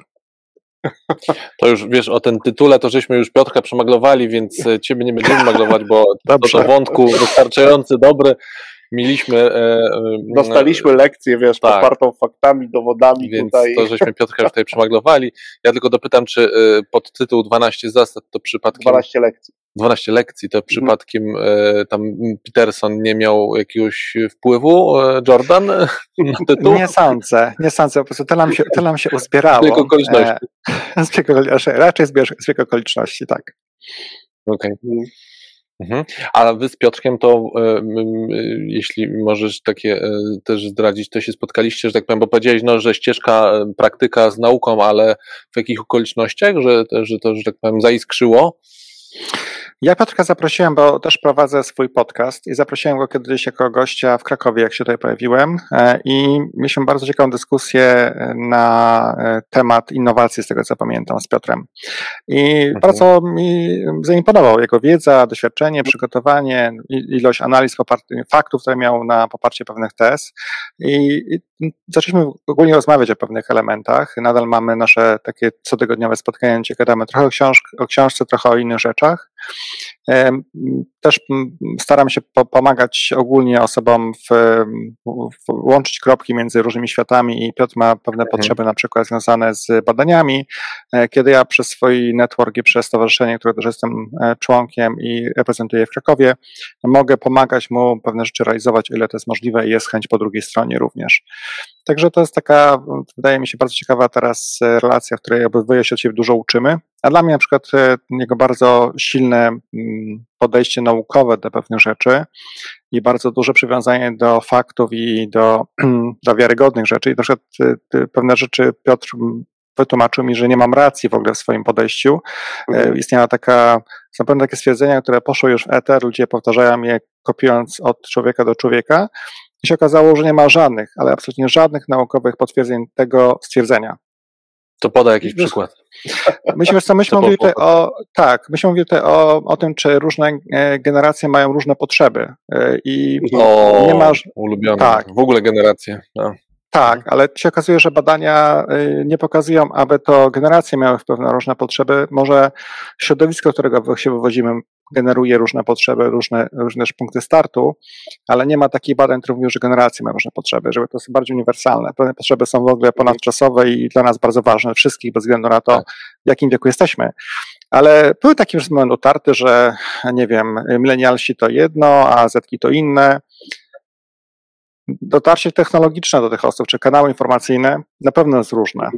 [LAUGHS] To już wiesz, o ten tytule to żeśmy już Piotrka przemaglowali, więc ciebie nie będziemy maglować, bo [LAUGHS] Dobrze. do wątku wystarczający dobry mieliśmy. E, e, Dostaliśmy lekcję, wiesz, tak. popartą faktami, dowodami Więc tutaj. to żeśmy Piotrka już tutaj [LAUGHS] przemaglowali. Ja tylko dopytam, czy e, pod tytuł 12 zasad to przypadkiem. 12 lekcji. 12 lekcji, to mhm. przypadkiem hmm. tam Peterson nie miał jakiegoś wpływu, Jordan, [LAUGHS] na tytuł? Nie sądzę, nie sądzę, po prostu to nam się, to nam się uzbierało. Zbieg okoliczności. E, [LAUGHS] raczej zbieg okoliczności, tak. Okej. Okay. Mhm. A wy z Piotrkiem to, e, jeśli możesz takie e, też zdradzić, to się spotkaliście, że tak powiem, bo powiedziałeś, no, że ścieżka, e, praktyka z nauką, ale w jakich okolicznościach, że, że to, że tak powiem, zaiskrzyło? Ja Piotrka zaprosiłem, bo też prowadzę swój podcast i zaprosiłem go kiedyś jako gościa w Krakowie, jak się tutaj pojawiłem e, i mieliśmy bardzo ciekawą dyskusję e, na e, temat innowacji, z tego co pamiętam, z Piotrem. I mhm. bardzo mi zaimponował jego wiedza, doświadczenie, przygotowanie, ilość analiz faktów, które miał na poparcie pewnych tez i, i zaczęliśmy ogólnie rozmawiać o pewnych elementach. Nadal mamy nasze takie cotygodniowe spotkania, gdzie gadamy trochę o, książ o książce, trochę o innych rzeczach. Też staram się pomagać ogólnie osobom w, w, łączyć kropki między różnymi światami i Piotr ma pewne mhm. potrzeby na przykład związane z badaniami. E, kiedy ja przez swój network i przez stowarzyszenie, które też jestem e, członkiem i reprezentuję w Krakowie, mogę pomagać mu pewne rzeczy realizować, ile to jest możliwe i jest chęć po drugiej stronie również. Także to jest taka, wydaje mi się, bardzo ciekawa teraz e, relacja, w której obydwoje się od siebie dużo uczymy. A dla mnie na przykład jego bardzo silne mm, podejście naukowe do pewnych rzeczy i bardzo duże przywiązanie do faktów i do, [CLEARS THROAT] do wiarygodnych rzeczy. I na przykład pewne rzeczy Piotr wytłumaczył mi, że nie mam racji w ogóle w swoim podejściu. E, mhm. Istniała taka, są pewne takie stwierdzenia, które poszły już w eter, ludzie powtarzają je kopiując od człowieka do człowieka i się okazało, że nie ma żadnych, ale absolutnie żadnych naukowych potwierdzeń tego stwierdzenia. To poda jakiś przykład. Myśmy, co, myśmy mówili tutaj o, tak, myśmy mówili tutaj o, o tym, czy różne e, generacje mają różne potrzeby. E, I o, nie ma. Ulubione. Tak. W ogóle generacje. No. Tak, ale się okazuje, że badania e, nie pokazują, aby to generacje miały wpływ na różne potrzeby. Może środowisko, którego się wywodzimy, generuje różne potrzeby, różne, różne punkty startu, ale nie ma takich badań, które mówią, że generacje mają różne potrzeby, żeby to jest bardziej uniwersalne. Pewne potrzeby są w ogóle ponadczasowe i dla nas bardzo ważne, wszystkich, bez względu na to, tak. w jakim wieku jesteśmy. Ale były takie już moment utarty, że nie wiem, milenialsi to jedno, a zetki to inne. Dotarcie technologiczne do tych osób, czy kanały informacyjne na pewno jest różne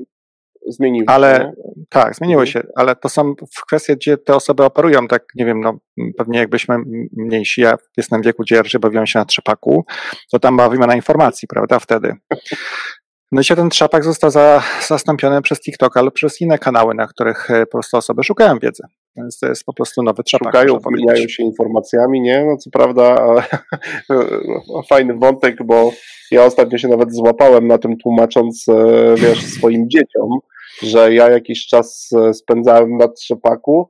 zmieniły ale, się. Tak, zmieniły mhm. się, ale to są kwestie, gdzie te osoby operują, tak nie wiem, no pewnie jakbyśmy mniejsi, ja jestem w wieku, gdzie ja bawiłem się na trzepaku, to tam była wymiana informacji, prawda, wtedy. No i się ten trzapak został za, zastąpiony przez TikTok, ale przez inne kanały, na których e, po prostu osoby szukają wiedzy. Więc to jest po prostu nowy trzapak. Szukają, wymieniają się informacjami, nie? No co prawda [LAUGHS] no, fajny wątek, bo ja ostatnio się nawet złapałem na tym tłumacząc, e, wiesz, swoim dzieciom, że ja jakiś czas e, spędzałem na trzepaku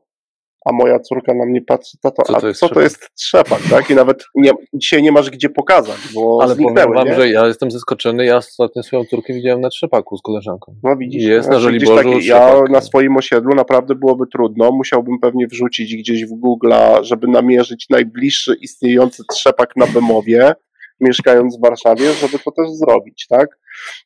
a moja córka na mnie patrzy, tato, co to a jest co trzepak? to jest trzepak, tak? I nawet nie, dzisiaj nie masz gdzie pokazać, bo Ale powiem wam, nie? że ja jestem zaskoczony, ja ostatnio swoją córkę widziałem na trzepaku z koleżanką. No widzisz. Jest na Żoliborzu taki, Ja na swoim osiedlu naprawdę byłoby trudno, musiałbym pewnie wrzucić gdzieś w Google'a, żeby namierzyć najbliższy istniejący trzepak na Bemowie, mieszkając w Warszawie, żeby to też zrobić, tak?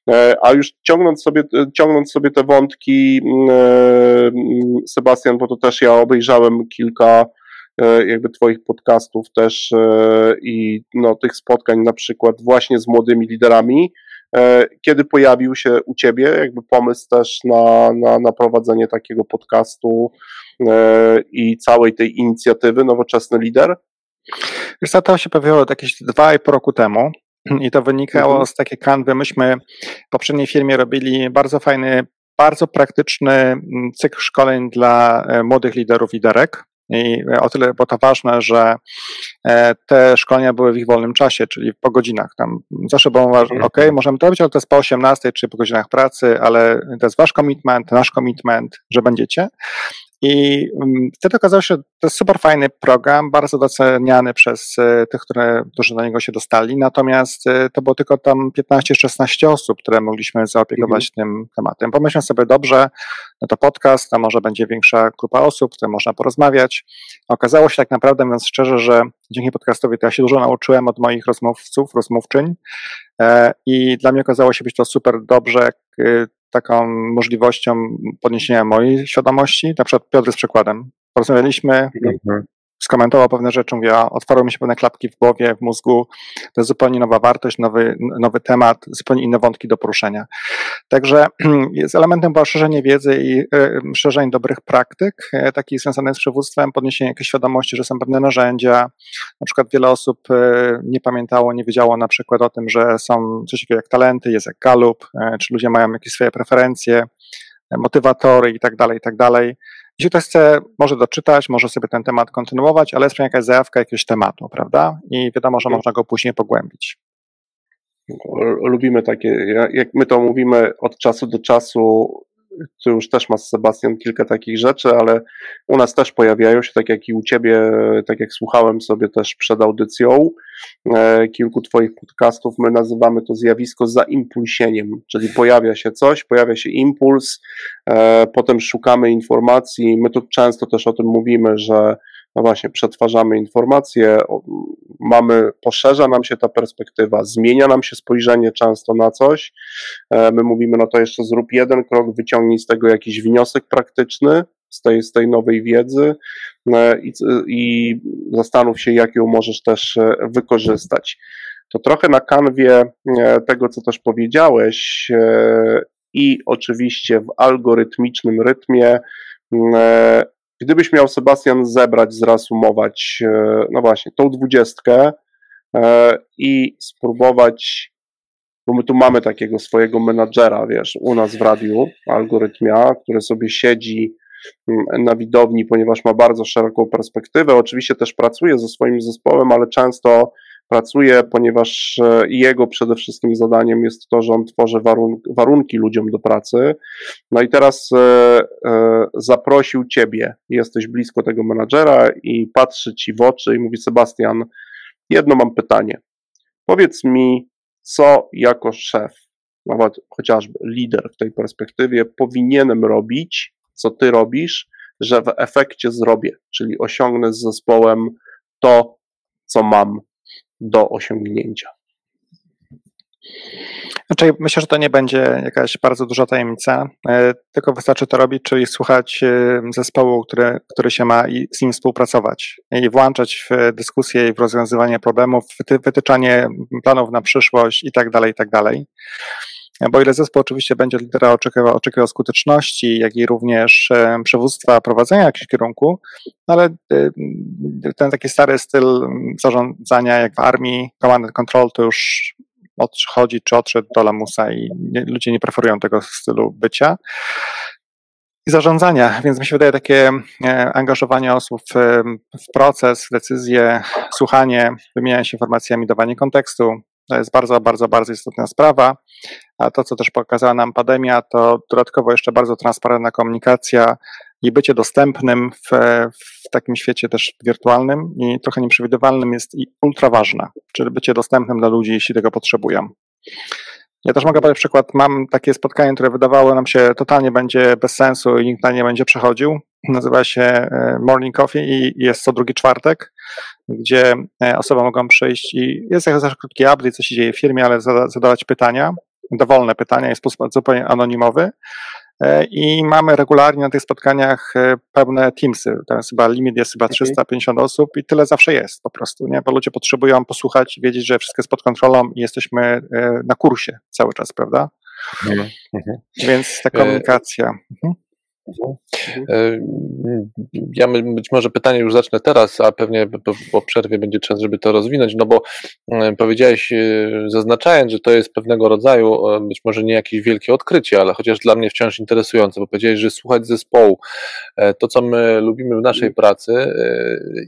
E, a już ciągnąc sobie, ciągnąc sobie te wątki, mm, e, mm, Sebastian, bo to też ja obejrzałem kilka e, jakby Twoich podcastów też i no, tych spotkań na przykład właśnie z młodymi liderami, kiedy pojawił się u Ciebie jakby pomysł też na, na, na prowadzenie takiego podcastu i całej tej inicjatywy Nowoczesny Lider? Wiesz to się pojawiło jakieś dwa i pół roku temu i to wynikało mhm. z takiej kanwy. Myśmy w poprzedniej firmie robili bardzo fajny, bardzo praktyczny mm, cykl szkoleń dla e, młodych liderów, liderek. I o tyle było to ważne, że e, te szkolenia były w ich wolnym czasie, czyli po godzinach. Tam zawsze było ważne, mhm. ok, możemy to robić, ale to jest po 18 czy po godzinach pracy, ale to jest wasz commitment, nasz commitment, że będziecie. I mm, wtedy okazało się, że to jest super fajny program, bardzo doceniany przez e, tych, które, którzy na niego się dostali. Natomiast e, to było tylko tam 15-16 osób, które mogliśmy zaopiekować mhm. tym tematem. Pomyślałem sobie, dobrze, no to podcast, a może będzie większa grupa osób, które można porozmawiać. Okazało się tak naprawdę, mówiąc szczerze, że dzięki podcastowi to ja się dużo nauczyłem od moich rozmówców, rozmówczyń. E, I dla mnie okazało się być to super dobrze, taką możliwością podniesienia mojej świadomości. Na przykład Piotr z przykładem. Porozmawialiśmy, mhm skomentował pewne rzeczy, mówię, otwarły mi się pewne klapki w głowie, w mózgu, to jest zupełnie nowa wartość, nowy, nowy temat, zupełnie inne wątki do poruszenia. Także [CLEARS THROAT] z elementem było szerzenie wiedzy i e, szerzenie dobrych praktyk, e, takich związanych z przywództwem, podniesienie jakiejś świadomości, że są pewne narzędzia. Na przykład wiele osób e, nie pamiętało, nie wiedziało na przykład o tym, że są coś takiego jak talenty, jest jak Galup, czy ludzie mają jakieś swoje preferencje, motywatory i tak dalej, i tak dalej. Jeśli ktoś chce, może doczytać, może sobie ten temat kontynuować, ale jest jakaś zajawka jakiegoś tematu, prawda? I wiadomo, że można go później pogłębić. Lubimy takie, jak my to mówimy od czasu do czasu, tu już też ma Sebastian kilka takich rzeczy, ale u nas też pojawiają się, tak jak i u Ciebie, tak jak słuchałem sobie też przed audycją e, kilku Twoich podcastów, my nazywamy to zjawisko zaimpulsieniem, czyli pojawia się coś, pojawia się impuls, e, potem szukamy informacji, my tu często też o tym mówimy, że no właśnie, przetwarzamy informacje, mamy, poszerza nam się ta perspektywa, zmienia nam się spojrzenie często na coś. E, my mówimy, no to jeszcze zrób jeden krok, wyciągnij z tego jakiś wniosek praktyczny, z tej, z tej nowej wiedzy e, i, i zastanów się, jak ją możesz też e, wykorzystać. To trochę na kanwie tego, co też powiedziałeś, i oczywiście w algorytmicznym rytmie Gdybyś miał, Sebastian, zebrać, zreasumować, e, no właśnie, tą dwudziestkę e, i spróbować, bo my tu mamy takiego swojego menadżera, wiesz, u nas w radiu, algorytmia, który sobie siedzi mm, na widowni, ponieważ ma bardzo szeroką perspektywę. Oczywiście też pracuje ze swoim zespołem, ale często pracuje, ponieważ e, jego przede wszystkim zadaniem jest to, że on tworzy warunki ludziom do pracy. No i teraz e, e, zaprosił ciebie, jesteś blisko tego menadżera i patrzy ci w oczy i mówi: Sebastian, jedno mam pytanie. Powiedz mi, co jako szef, nawet chociażby lider w tej perspektywie, powinienem robić, co ty robisz, że w efekcie zrobię, czyli osiągnę z zespołem to, co mam do osiągnięcia. Znaczy, myślę, że to nie będzie jakaś bardzo duża tajemnica, e, tylko wystarczy to robić, czyli słuchać e, zespołu, który, który się ma i z nim współpracować i włączać w dyskusję i w rozwiązywanie problemów, wytyczanie planów na przyszłość i tak dalej, i tak dalej. Bo ile zespół oczywiście będzie lidera oczekiwał, oczekiwał skuteczności, jak i również e, przywództwa prowadzenia jakiegoś kierunku, ale e, ten taki stary styl zarządzania jak w armii, command and control to już odchodzi czy odszedł do lamusa i nie, ludzie nie preferują tego stylu bycia. I zarządzania, więc mi się wydaje takie e, angażowanie osób w, proces, decyzje, słuchanie, wymienianie się informacjami, dawanie kontekstu, to jest bardzo, bardzo, bardzo istotna sprawa. A to, co też pokazała nam pandemia, to dodatkowo jeszcze bardzo transparentna komunikacja i bycie dostępnym w, w takim świecie też wirtualnym i trochę nieprzewidywalnym jest ultra ważne, czyli bycie dostępnym dla ludzi, jeśli tego potrzebują. Ja też mogę podać przykład, mam takie spotkanie, które wydawało nam się totalnie będzie bez sensu i nikt na nie będzie przechodził. Nazywa się e, Morning Coffee i jest co drugi czwartek, gdzie e, osoby mogą przyjść i jest jak zawsze krótki update, co się dzieje w firmie, ale zadawać pytania, dowolne pytania, jest sposób zupełnie anonimowy. E, I mamy regularnie na tych spotkaniach e, pełne teamsy. Tam jest chyba limit jest chyba 350 osób i tyle zawsze jest po prostu, nie? Bo ludzie potrzebują posłuchać i wiedzieć, że wszystko jest pod kontrolą i jesteśmy na kursie cały czas, prawda? Mhm. mhm. Więc ta komunikacja. Mhm. Mhm. E, ja być może pytanie już zacznę teraz, a pewnie po przerwie będzie czas, żeby to rozwinąć, no bo e, powiedziałeś, e, zaznaczając, że to jest pewnego rodzaju, być może nie jakieś wielkie odkrycie, ale chociaż dla mnie wciąż interesujące, bo powiedziałeś, że słuchać zespołu, to co my lubimy w naszej mm. pracy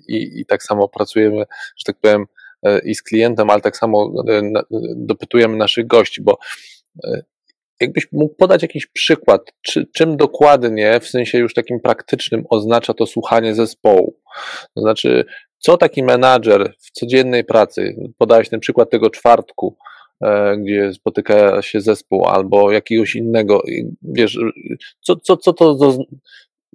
i, i tak samo pracujemy, że tak powiem, i z klientem, ale tak samo dopytujemy naszych gości, bo Jakbyś mógł podać jakiś przykład, czy, czym dokładnie, w sensie już takim praktycznym, oznacza to słuchanie zespołu? To znaczy, co taki menadżer w codziennej pracy, podałeś ten przykład tego czwartku, e, gdzie spotyka się zespół, albo jakiegoś innego, wiesz, co, co, co to,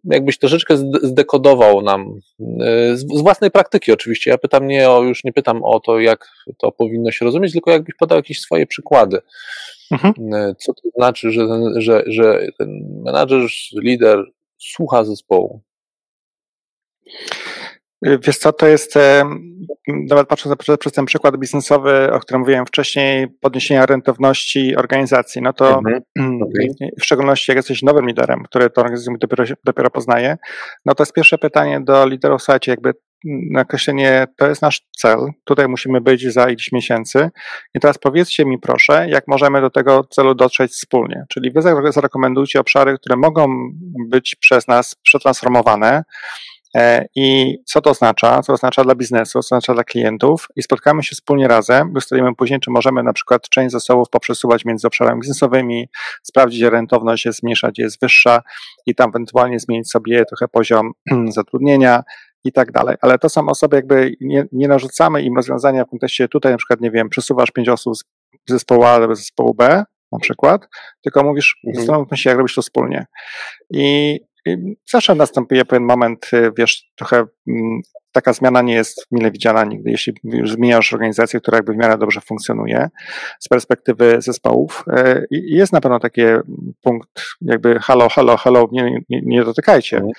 jakbyś troszeczkę zdekodował nam, e, z, z, własnej praktyki oczywiście, ja pytam nie o, już nie pytam o to, jak to powinno się rozumieć, tylko jakbyś podał jakieś swoje przykłady. Mhm. E, co to znaczy, że ten, że, że ten menadżer, lider słucha zespołu? Y, wiesz co, to jest, nawet patrząc przez ten przykład biznesowy, o którym mówiłem wcześniej, podniesienia rentowności organizacji, no to mhm. [CLEARS THROAT] okay. w szczególności jak jesteś nowym liderem, który tę organizację dopiero, dopiero poznaje, no to jest pierwsze pytanie do liderów, słuchajcie, jakby nakreślenie, to jest nasz cel, tutaj musimy być za ileś miesięcy. I teraz powiedzcie mi proszę, jak możemy do tego celu dotrzeć wspólnie, czyli wy zarekomendujcie obszary, które mogą być przez nas przetransformowane, e, i co to oznacza? Co oznacza dla biznesu, co oznacza dla klientów? I spotkamy się wspólnie razem, ustalimy później, czy możemy na przykład część zasobów poprzesuwać między obszarami biznesowymi, sprawdzić, gdzie rentowność jest mniejsza, gdzie jest wyższa i tam ewentualnie zmienić sobie trochę poziom [CLEARS THROAT] zatrudnienia, i tak dalej. Ale to są osoby, jakby nie, nie narzucamy im rozwiązania w kontekście tutaj na przykład, nie wiem, przesuwasz pięć osób z zespołu A do zespołu B na przykład, tylko mówisz, mhm. zastanówmy się, jak robić to wspólnie. I, I, zawsze następuje pewien moment, y, wiesz, trochę mm, taka zmiana nie jest mile widziana nigdy, jeśli już zmieniasz organizację, która jakby w miarę dobrze funkcjonuje z perspektywy zespołów. Y, I jest na pewno taki punkt, jakby halo, halo, halo, nie, nie, nie dotykajcie. Mhm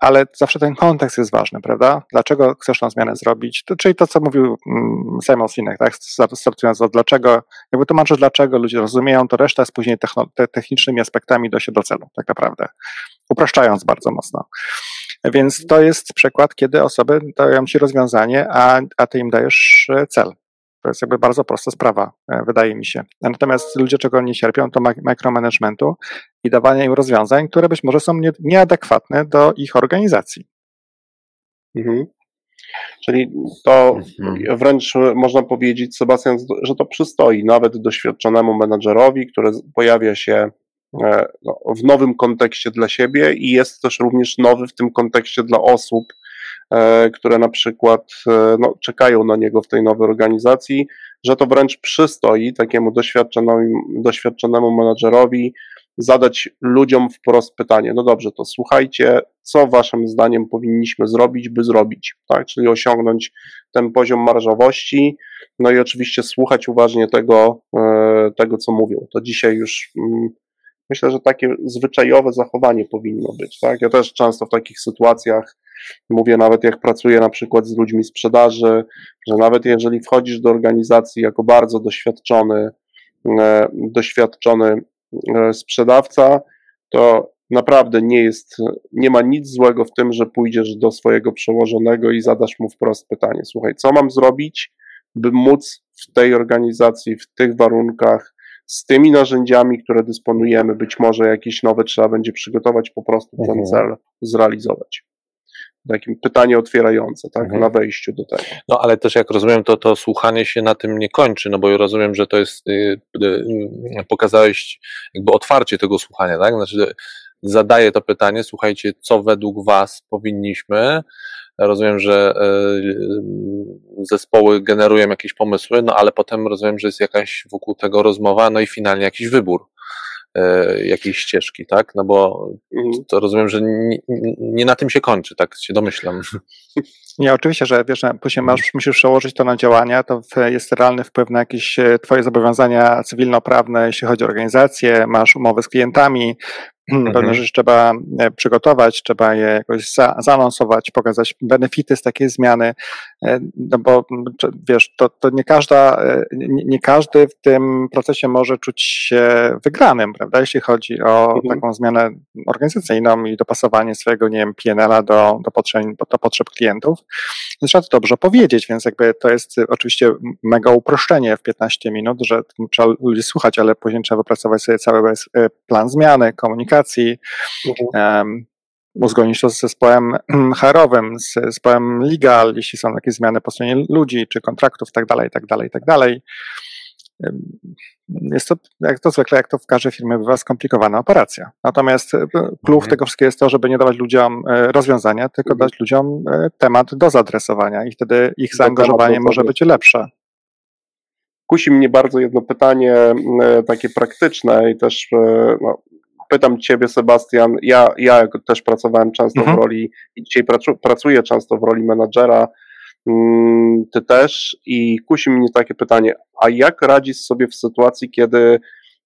ale zawsze ten kontekst jest ważny, prawda? Dlaczego chcesz tą zmianę zrobić? To, czyli to, co mówił mm, Simon Sinek, tak? Startując od dlaczego, jakby tłumaczysz dlaczego, ludzie rozumieją, to reszta jest później te technicznymi aspektami do się do celu, tak naprawdę. Upraszczając bardzo mocno. Więc to jest przykład, kiedy osoby dają ci rozwiązanie, a, a ty im dajesz e, cel. To jest jakby bardzo prosta sprawa, e, wydaje mi się. Natomiast ludzie czego nie cierpią, to micromanagementu i dawania im rozwiązań, które być może są nie, nieadekwatne do ich organizacji. Mhm. Czyli to mhm. wręcz można powiedzieć, Sebastian, że to przystoi nawet doświadczonemu menadżerowi, który pojawia się e, no, w nowym kontekście dla siebie i jest też również nowy w tym kontekście dla osób, E, które na przykład e, no, czekają na niego w tej nowej organizacji, że to wręcz przystoi takiemu doświadczonemu, doświadczonemu menadżerowi zadać ludziom wprost pytanie, no dobrze, to słuchajcie, co waszym zdaniem powinniśmy zrobić, by zrobić, tak, czyli osiągnąć ten poziom marżowości, no i oczywiście słuchać uważnie tego, e, tego co mówią. To dzisiaj już mm, myślę, że takie zwyczajowe zachowanie powinno być, tak, ja też często w takich sytuacjach Mówię nawet jak pracuję na przykład z ludźmi sprzedaży, że nawet jeżeli wchodzisz do organizacji jako bardzo doświadczony, e, doświadczony e, sprzedawca, to naprawdę nie jest, nie ma nic złego w tym, że pójdziesz do swojego przełożonego i zadasz mu wprost pytanie: Słuchaj, co mam zrobić, by móc w tej organizacji, w tych warunkach, z tymi narzędziami, które dysponujemy, być może jakieś nowe trzeba będzie przygotować, po prostu ten mhm. cel zrealizować takim pytanie otwierające, tak, mhm. na wejściu do tego. No ale też jak rozumiem, to to słuchanie się na tym nie kończy, no bo rozumiem, że to jest, y, y, pokazałeś jakby otwarcie tego słuchania, tak, znaczy zadaje to pytanie, słuchajcie, co według Was powinniśmy. Rozumiem, że zespoły generują jakieś pomysły, no ale potem rozumiem, że jest jakaś wokół tego rozmowa, no i finalnie jakiś wybór. E, jakiejś ścieżki, tak? No bo mhm. to rozumiem, że nie, nie, na tym się kończy, tak się domyślam. [LAUGHS] Nie, oczywiście, że wiesz, później masz, musisz przełożyć to na działania, to jest realny wpływ na jakieś e, twoje zobowiązania cywilnoprawne, jeśli chodzi o organizację, masz umowy z klientami, Mhm. Pewne rzeczy trzeba e, przygotować, trzeba je jakoś za, zaanonsować, pokazać benefity z takiej zmiany, e, no bo wiesz, to, to nie, każda, e, nie, nie, każdy w tym procesie może czuć się wygranym, prawda, jeśli chodzi o mhm. taką zmianę organizacyjną i dopasowanie swojego, nie wiem, PNL-a do, do, potrzeb, do potrzeb klientów. Więc trzeba to dobrze powiedzieć, więc jakby to jest oczywiście mega uproszczenie w 15 minut, że trzeba ludzi słuchać, ale później trzeba wypracować sobie cały plan zmiany, komunikacji, komunikacji, um, uzgodnić to z zespołem [CLEARS THROAT] HR-owym, z zespołem legal, jeśli są jakieś zmiany po stronie ludzi, czy kontraktów, tak dalej, tak dalej, tak dalej. Jest to, jak to zwykle, jak to w każdej firmie bywa, skomplikowana operacja. Natomiast e, klucz mhm. tego wszystkiego jest to, żeby nie dawać ludziom e, rozwiązania, tylko mhm. dać ludziom e, temat do zaadresowania i wtedy ich zaangażowanie może być lepsze. Kusi mnie bardzo jedno pytanie takie praktyczne i też no, pytam Ciebie, Sebastian. Ja, ja też pracowałem często mhm. w roli i dzisiaj pracuję często w roli menadżera. Mm, ty też i kusi mnie takie pytanie, a jak radzisz sobie w sytuacji, kiedy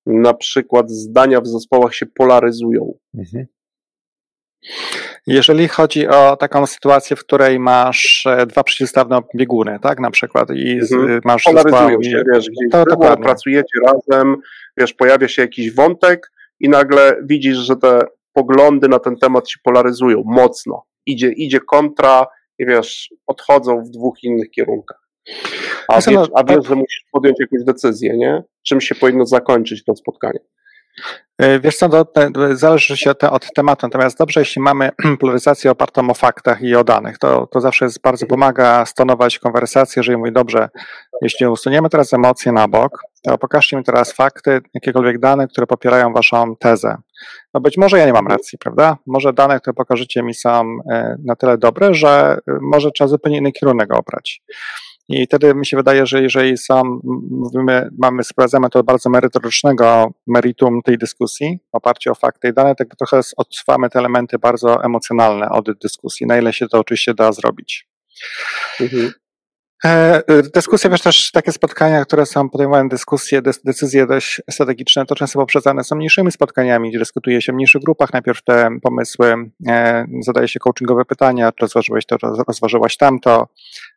na przykład zdania w zespołach się polaryzują? Mhm. Jeżeli chodzi o taką sytuację, w której masz e, dwa przeciwstawne bieguny, tak, na przykład, i mhm. masz Polaryzują się, wiesz, gdzieś to, pracujecie razem, wiesz, pojawia się jakiś wątek, i nagle widzisz, że te poglądy na ten temat się polaryzują mocno. Idzie, idzie kontra i wiesz, odchodzą w dwóch innych kierunkach. A wiesz, a wiesz, że musisz podjąć jakąś decyzję, nie? Czym się powinno zakończyć to spotkanie? E, wiesz co, to, zależy się od tematu, natomiast dobrze, jeśli mamy [CLEARS THROAT] polaryzację opartą o faktach i o danych, to, to zawsze jest, bardzo pomaga stonować konwersację, jeżeli mówi, dobrze, jeśli usuniemy teraz emocje na bok, to pokażcie mi teraz fakty, jakiekolwiek dane, które popierają waszą tezę. No być może ja nie mam racji, prawda? Może dane, które pokażecie mi są e, na tyle dobre, że e, może trzeba zupełnie inny kierunek obrać. I wtedy mi się wydaje, że jeżeli sam mówimy, mamy, sprawdzamy to bardzo merytorycznego meritum tej dyskusji, oparcie o fakty i dane, tak trochę odsuwamy te elementy bardzo emocjonalne od dyskusji, na ile się to oczywiście da zrobić. Mhm. E, dyskusje, wiesz, też takie spotkania, które są podejmowane dyskusje, decyzje dość strategiczne, to często poprzedzane są mniejszymi spotkaniami, gdzie dyskutuje się w mniejszych grupach najpierw te pomysły, e, zadaje się coachingowe pytania, czy rozważyłeś to, rozważyłaś tamto,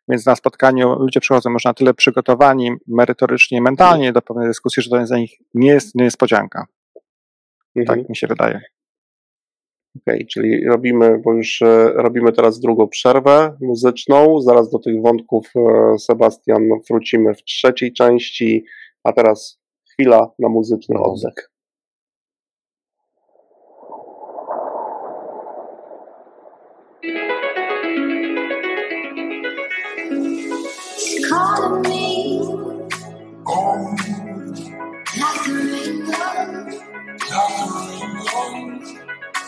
więc na spotkaniu ludzie przychodzą już na tyle przygotowani merytorycznie, mentalnie do pewnej dyskusji, że to dla nich nie jest niespodzianka. Mhm. Tak mi się wydaje. Okej, okay, czyli robimy, bo już e, robimy teraz drugą przerwę muzyczną. Zaraz do tych wątków, e, Sebastian, wrócimy w trzeciej części, a teraz chwila na muzyczny oddech. calling me.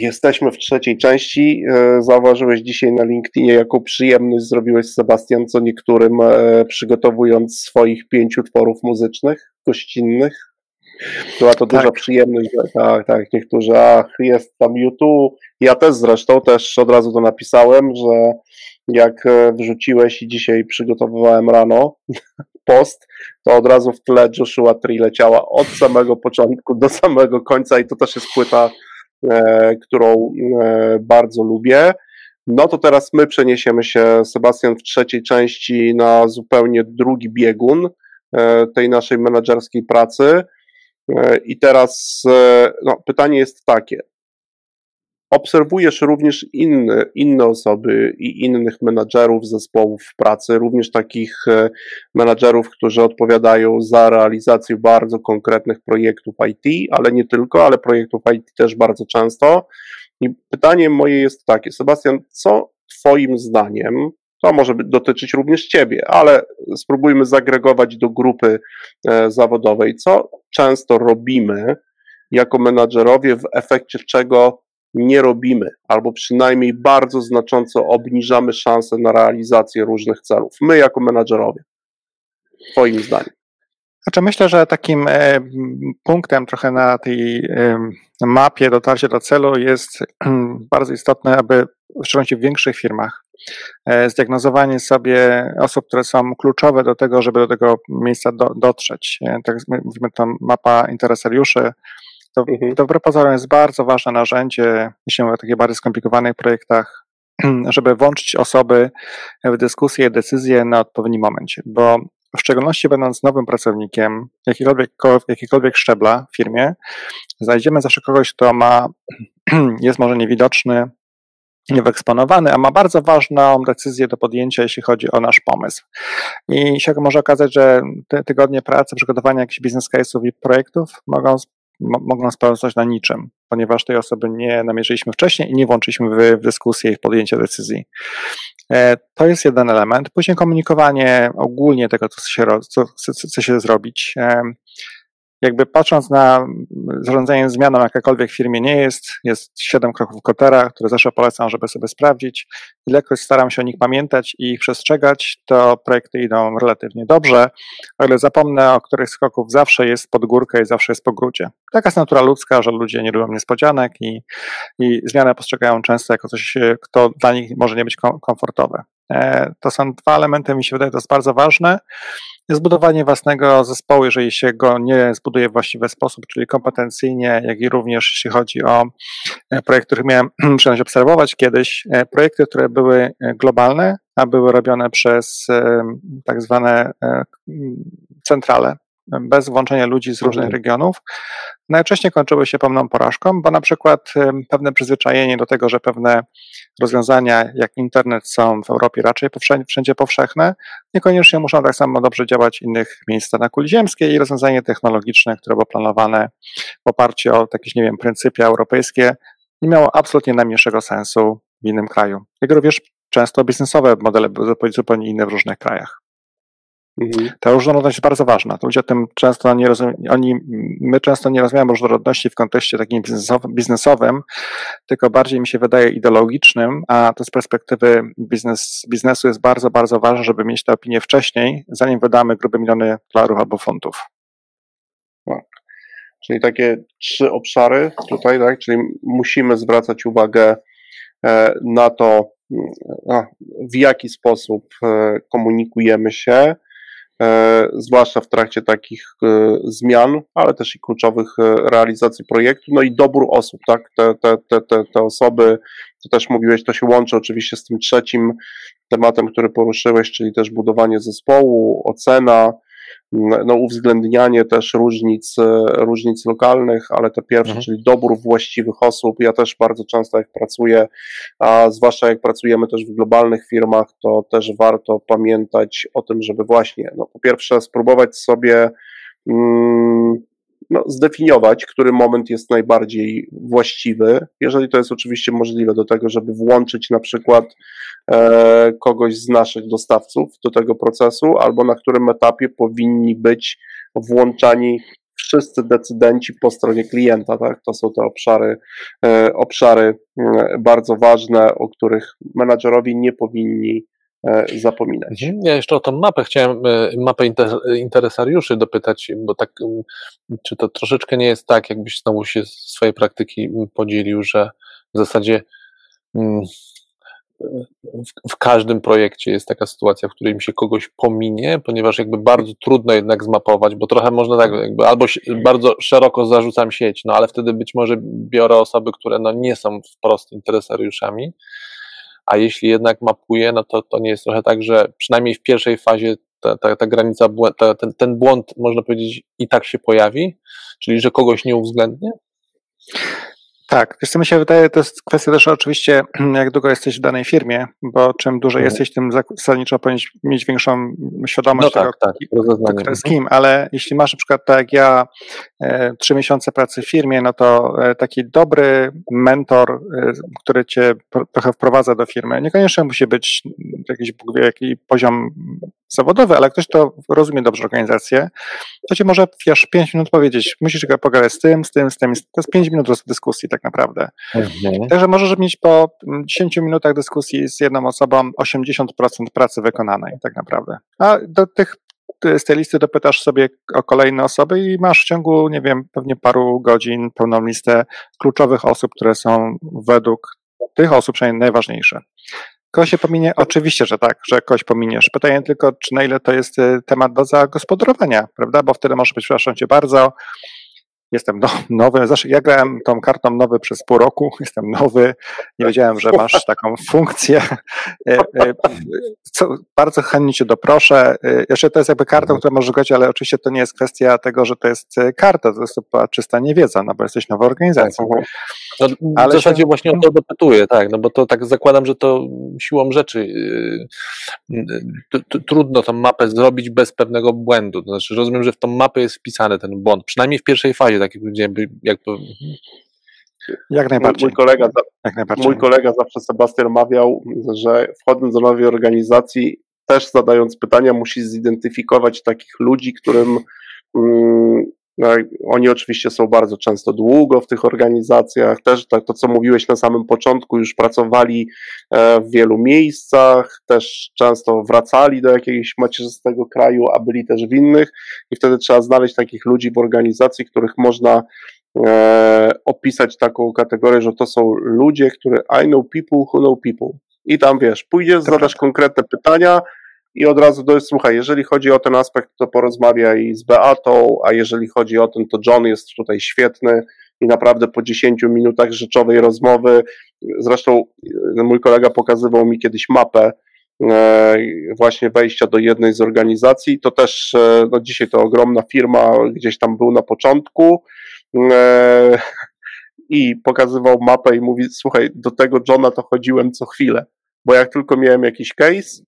Jesteśmy w trzeciej części. E, zauważyłeś dzisiaj na LinkedInie, jaką przyjemność zrobiłeś Sebastian co niektórym, e, przygotowując swoich pięciu tworów muzycznych, gościnnych. Była to tak. duża przyjemność. Tak, tak, niektórzy, ach, jest tam YouTube. Ja też zresztą, też od razu to napisałem, że jak e, wrzuciłeś i dzisiaj przygotowywałem rano [LAUGHS] post, to od razu w tle Joshua Tree leciała od samego początku do samego końca i to też jest płyta którą e, bardzo lubię. No to teraz my przeniesiemy się, Sebastian, w trzeciej części na zupełnie drugi biegun e, tej naszej menedżerskiej pracy. I teraz no, pytanie jest takie: obserwujesz również inne, inne osoby i innych menadżerów zespołów pracy, również takich e, menadżerów, którzy odpowiadają za realizację bardzo konkretnych projektów IT, ale nie tylko, ale projektów IT też bardzo często. I pytanie moje jest takie, Sebastian, co Twoim zdaniem, to może dotyczyć również Ciebie, ale spróbujmy zagregować do grupy e, zawodowej, co często robimy jako menadżerowie, w efekcie czego nie robimy, albo przynajmniej bardzo znacząco obniżamy szanse na realizację różnych celów. My, jako menadżerowie, Twoim zdaniem. Znaczy myślę, że takim e, punktem trochę na tej e, mapie dotarcia do celu jest [CLEARS THROAT] bardzo istotne, aby w szczególności w większych firmach e, zdiagnozowanie sobie osób, które są kluczowe do tego, żeby do tego miejsca do, dotrzeć. Tak mówimy to mapa interesariuszy, to, mhm. to wbrew pozorom jest bardzo ważne narzędzie, jeśli mówimy o takich bardziej skomplikowanych projektach, [CLEARS THROAT] żeby włączyć osoby w dyskusję, decyzje na odpowiednim momencie, bo w szczególności będąc nowym pracownikiem jakikolwiek, jakikolwiek szczebla w firmie, znajdziemy zawsze kogoś, kto ma, [CLEARS THROAT] jest może niewidoczny, niewyeksponowany, a ma bardzo ważną decyzję do podjęcia, jeśli chodzi o nasz pomysł. I się może okazać, że te tygodnie pracy, przygotowania jakichś biznes case'ów i projektów mogą mogą spełniać na niczym, ponieważ tej osoby nie namierzyliśmy wcześniej i nie włączyliśmy w, w dyskusję i w podjęcie decyzji. E, to jest jeden element. Później komunikowanie ogólnie tego, co się, co, co, się zrobić. Jakby patrząc na zarządzanie zmianą jakakolwiek w firmie nie jest, jest siedem kroków Kotera, które zawsze polecam, żeby sobie sprawdzić. Ilekroć staram się o nich pamiętać i ich przestrzegać, to projekty idą relatywnie dobrze, o ile zapomnę o których z kroków zawsze jest pod górkę i zawsze jest po grudzie. Taka jest natura ludzka, że ludzie nie lubią niespodzianek i, i zmianę postrzegają często jako coś, kto dla nich może nie być komfortowe. E, to są dwa elementy, mi się wydaje, to jest bardzo ważne. zbudowanie własnego zespołu, jeżeli się go nie zbuduje w właściwy sposób, czyli kompetencyjnie, jak i również jeśli chodzi o e, projekty, które miałem [CLEARS THROAT] przyjemność obserwować kiedyś, e, projekty, które były globalne, a były robione przez tak zwane centrale, bez włączenia ludzi z różnych mhm. regionów, najczęściej kończyły się pełną porażką, bo na przykład pewne przyzwyczajenie do tego, że pewne rozwiązania jak internet są w Europie raczej wszędzie powszechne, niekoniecznie muszą tak samo dobrze działać w innych miejscach na kuli ziemskiej i rozwiązanie technologiczne, które było planowane w oparciu o jakieś, nie wiem, pryncypia europejskie, nie miało absolutnie najmniejszego sensu w innym kraju. Jak również często biznesowe modele były zupełnie inne w różnych krajach. Mhm. Ta różnorodność jest bardzo ważna. Ludzie o tym często nie rozumieją, oni, my często nie rozumiemy różnorodności w kontekście takim biznesowym, biznesowym, tylko bardziej mi się wydaje ideologicznym, a to z perspektywy biznes, biznesu jest bardzo, bardzo ważne, żeby mieć tę opinię wcześniej, zanim wydamy grube miliony dolarów albo funtów. Tak. Czyli takie trzy obszary tutaj, tak? Czyli musimy zwracać uwagę e, na to, w jaki sposób e, komunikujemy się, zwłaszcza w trakcie takich e, zmian, ale też i kluczowych e, realizacji projektu, no i dobór osób, tak, te, te, te, te, te osoby, to też mówiłeś, to się łączy oczywiście z tym trzecim tematem, który poruszyłeś, czyli też budowanie zespołu, ocena, no, uwzględnianie też różnic, e, różnic lokalnych, ale te pierwsze, mhm. czyli dobór właściwych osób. Ja też bardzo często jak pracuję, a zwłaszcza jak pracujemy też w globalnych firmach, to też warto pamiętać o tym, żeby właśnie, no, po pierwsze spróbować sobie mm, no, zdefiniować, który moment jest najbardziej właściwy, jeżeli to jest oczywiście możliwe do tego, żeby włączyć na przykład e, kogoś z naszych dostawców do tego procesu, albo na którym etapie powinni być włączani wszyscy decydenci po stronie klienta. Tak? To są te obszary, e, obszary bardzo ważne, o których menadżerowie nie powinni zapominać. Mhm. Ja jeszcze o tą mapę chciałem, e, mapę interesariuszy dopytać, bo tak, czy to troszeczkę nie jest tak, jakbyś znowu się swojej praktyki podzielił, że w zasadzie w, w, każdym projekcie jest taka sytuacja, w której mi się kogoś pominie, ponieważ jakby bardzo trudno jednak zmapować, bo trochę można tak jakby albo bardzo szeroko zarzucam sieć, no ale wtedy być może biorę osoby, które no nie są wprost interesariuszami, a jeśli jednak mapuje, no to, to nie jest trochę tak, że przynajmniej w pierwszej fazie ta, ta, ta granica, ta, ten, ten błąd, można powiedzieć, i tak się pojawi, czyli że kogoś nie uwzględnię? Tak, wiesz co mi się wydaje, to jest kwestia też oczywiście, [CLEARS THROAT] jak długo jesteś w danej firmie, bo czym dłużej mhm. jesteś, tym zasadniczo powinieneś mieć większą świadomość no tak, tego, tak, tak, z kim, ale jeśli masz na przykład tak jak ja e, trzy miesiące pracy w firmie, no to e, taki dobry mentor, e, który cię trochę wprowadza do firmy, niekoniecznie musi być jakiś, jakiś poziom zawodowy, ale ktoś, kto rozumie dobrze organizację, to ci może, wiesz, pięć minut powiedzieć, musisz pogadać z tym, z tym, z tym, to jest pięć minut dyskusji tak naprawdę. Mhm. Także możesz mieć po 10 minutach dyskusji z jedną osobą 80% pracy wykonanej tak naprawdę. A do tych z tej listy dopytasz sobie o kolejne osoby i masz w ciągu, nie wiem, pewnie paru godzin pełną listę kluczowych osób, które są według tych osób przynajmniej najważniejsze. Kogoś się pominie? Oczywiście, że tak, że kogoś pominiesz. Pytanie tylko, czy na ile to jest y, temat do zagospodarowania, prawda? Bo wtedy może być, przepraszam cię bardzo, jestem no, nowy, znaczy ja grałem tą kartą nowy przez pół roku, [LAUGHS] jestem nowy, nie wiedziałem, że masz taką funkcję. [LAUGHS] E, e, co, bardzo chętnie cię doproszę. E, jeszcze to jest jakby kartą, którą możesz grać, ale oczywiście to nie jest kwestia tego, że to jest karta, to jest to czysta niewiedza, no bo jesteś nową organizacją. Tak, no, ale w zasadzie się... właśnie o to dopytuję, tak, no bo to tak zakładam, że to siłą rzeczy yy, trudno tą mapę zrobić bez pewnego błędu. To znaczy rozumiem, że w tą mapę jest wpisany ten błąd, przynajmniej w pierwszej fazie, tak jak powiedziałem, jak to... Jak najbardziej. Mój kolega, jak najbardziej. mój kolega zawsze Sebastian mawiał, że wchodząc do nowej organizacji, też zadając pytania, musi zidentyfikować takich ludzi, którym mm, oni oczywiście są bardzo często długo w tych organizacjach, też tak, to, co mówiłeś na samym początku, już pracowali e, w wielu miejscach, też często wracali do jakiegoś macierzystego kraju, a byli też w innych, i wtedy trzeba znaleźć takich ludzi w organizacji, których można e, opisać taką kategorię, że to są ludzie, które I know people who know people. I tam wiesz, pójdziesz, zadasz konkretne pytania, i od razu do, słuchaj, jeżeli chodzi o ten aspekt, to porozmawiaj z Beatą, a jeżeli chodzi o ten, to John jest tutaj świetny i naprawdę po 10 minutach rzeczowej rozmowy, zresztą e, mój kolega pokazywał mi kiedyś mapę e, właśnie wejścia do jednej z organizacji, to też, e, no dzisiaj to ogromna firma, gdzieś tam był na początku i pokazywał mapę i mówi, słuchaj, do tego Johna to chodziłem co chwilę, bo jak tylko miałem jakiś case,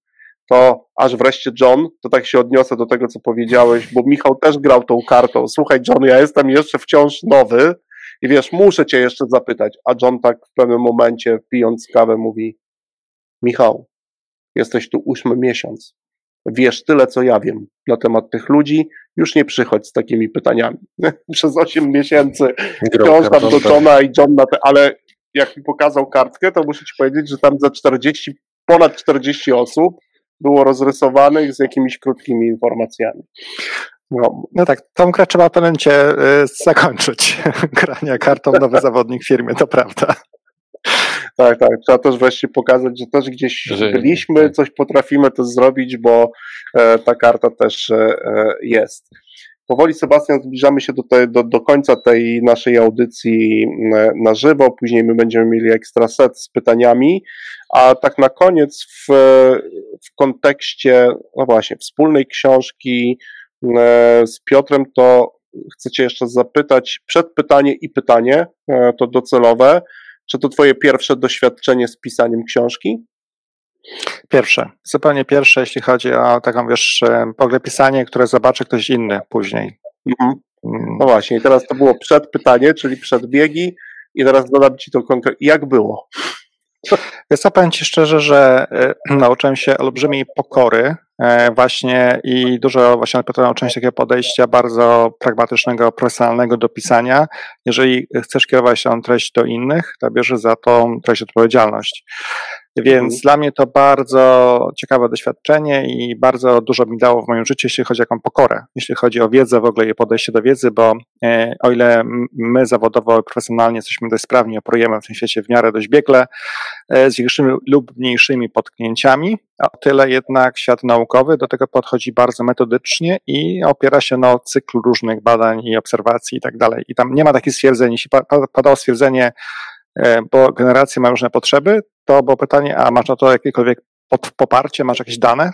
to aż wreszcie John, to tak się odniosę do tego, co powiedziałeś, bo Michał też grał tą kartą. Słuchaj, John, ja jestem jeszcze wciąż nowy i wiesz, muszę cię jeszcze zapytać. A John tak w pewnym momencie, pijąc kawę, mówi: Michał, jesteś tu ósmy miesiąc. Wiesz tyle, co ja wiem na temat tych ludzi, już nie przychodź z takimi pytaniami. [LAUGHS] Przez osiem miesięcy wciąż tam do Johna i John na te, ale jak mi pokazał kartkę, to muszę ci powiedzieć, że tam za 40, ponad 40 osób było rozrysowanych z jakimiś krótkimi informacjami. No, no tak, tą grę trzeba w pewnym momencie y, zakończyć. [LAUGHS] Grania kartą nowy [LAUGHS] zawodnik w firmie, to prawda. Tak, tak. Trzeba też wreszcie pokazać, że też gdzieś że, byliśmy, tak. coś potrafimy to zrobić, bo e, ta karta też e, e jest. Powoli, Sebastian, zbliżamy się do, te, do, do końca tej naszej audycji e, na żywo. Później my będziemy mieli ekstra set z pytaniami. A tak na koniec, w, w kontekście, no właśnie, wspólnej książki e, z Piotrem, to chcę Cię jeszcze zapytać, przed pytanie i pytanie, e, to docelowe, czy to Twoje pierwsze doświadczenie z pisaniem książki? Pierwsze, zupełnie pierwsze, jeśli chodzi o taką, wiesz, w ogóle pisanie, które zobaczy ktoś inny później. Mhm. Mm. No właśnie, i teraz to było przed pytanie, czyli przed biegi, i teraz dodam Ci to konkretnie. Jak było? Wiesz co, powiem Ci szczerze, że y, [CLEARS THROAT] nauczyłem się olbrzymiej pokory e, właśnie i dużo właśnie nauczyłem się takiego podejścia bardzo pragmatycznego, profesjonalnego do pisania. Jeżeli chcesz kierować tą treść do innych, to bierzesz za tą treść odpowiedzialność. Więc mhm. dla mnie to bardzo ciekawe doświadczenie i bardzo dużo mi dało w moim życiu, jeśli chodzi o jaką pokorę, jeśli chodzi o wiedzę w ogóle i podejście do wiedzy, bo e, o ile my zawodowo, profesjonalnie jesteśmy dość sprawni, operujemy w tym świecie w miarę dość biegle, e, z większymi lub mniejszymi potknięciami, o tyle jednak świat naukowy do tego podchodzi bardzo metodycznie i opiera się na cyklu różnych badań i obserwacji i tak dalej. I tam nie ma takich stwierdzeń, jeśli padało stwierdzenie, bo generacje mają różne potrzeby, to było pytanie, a masz na to jakiekolwiek poparcie, masz jakieś dane?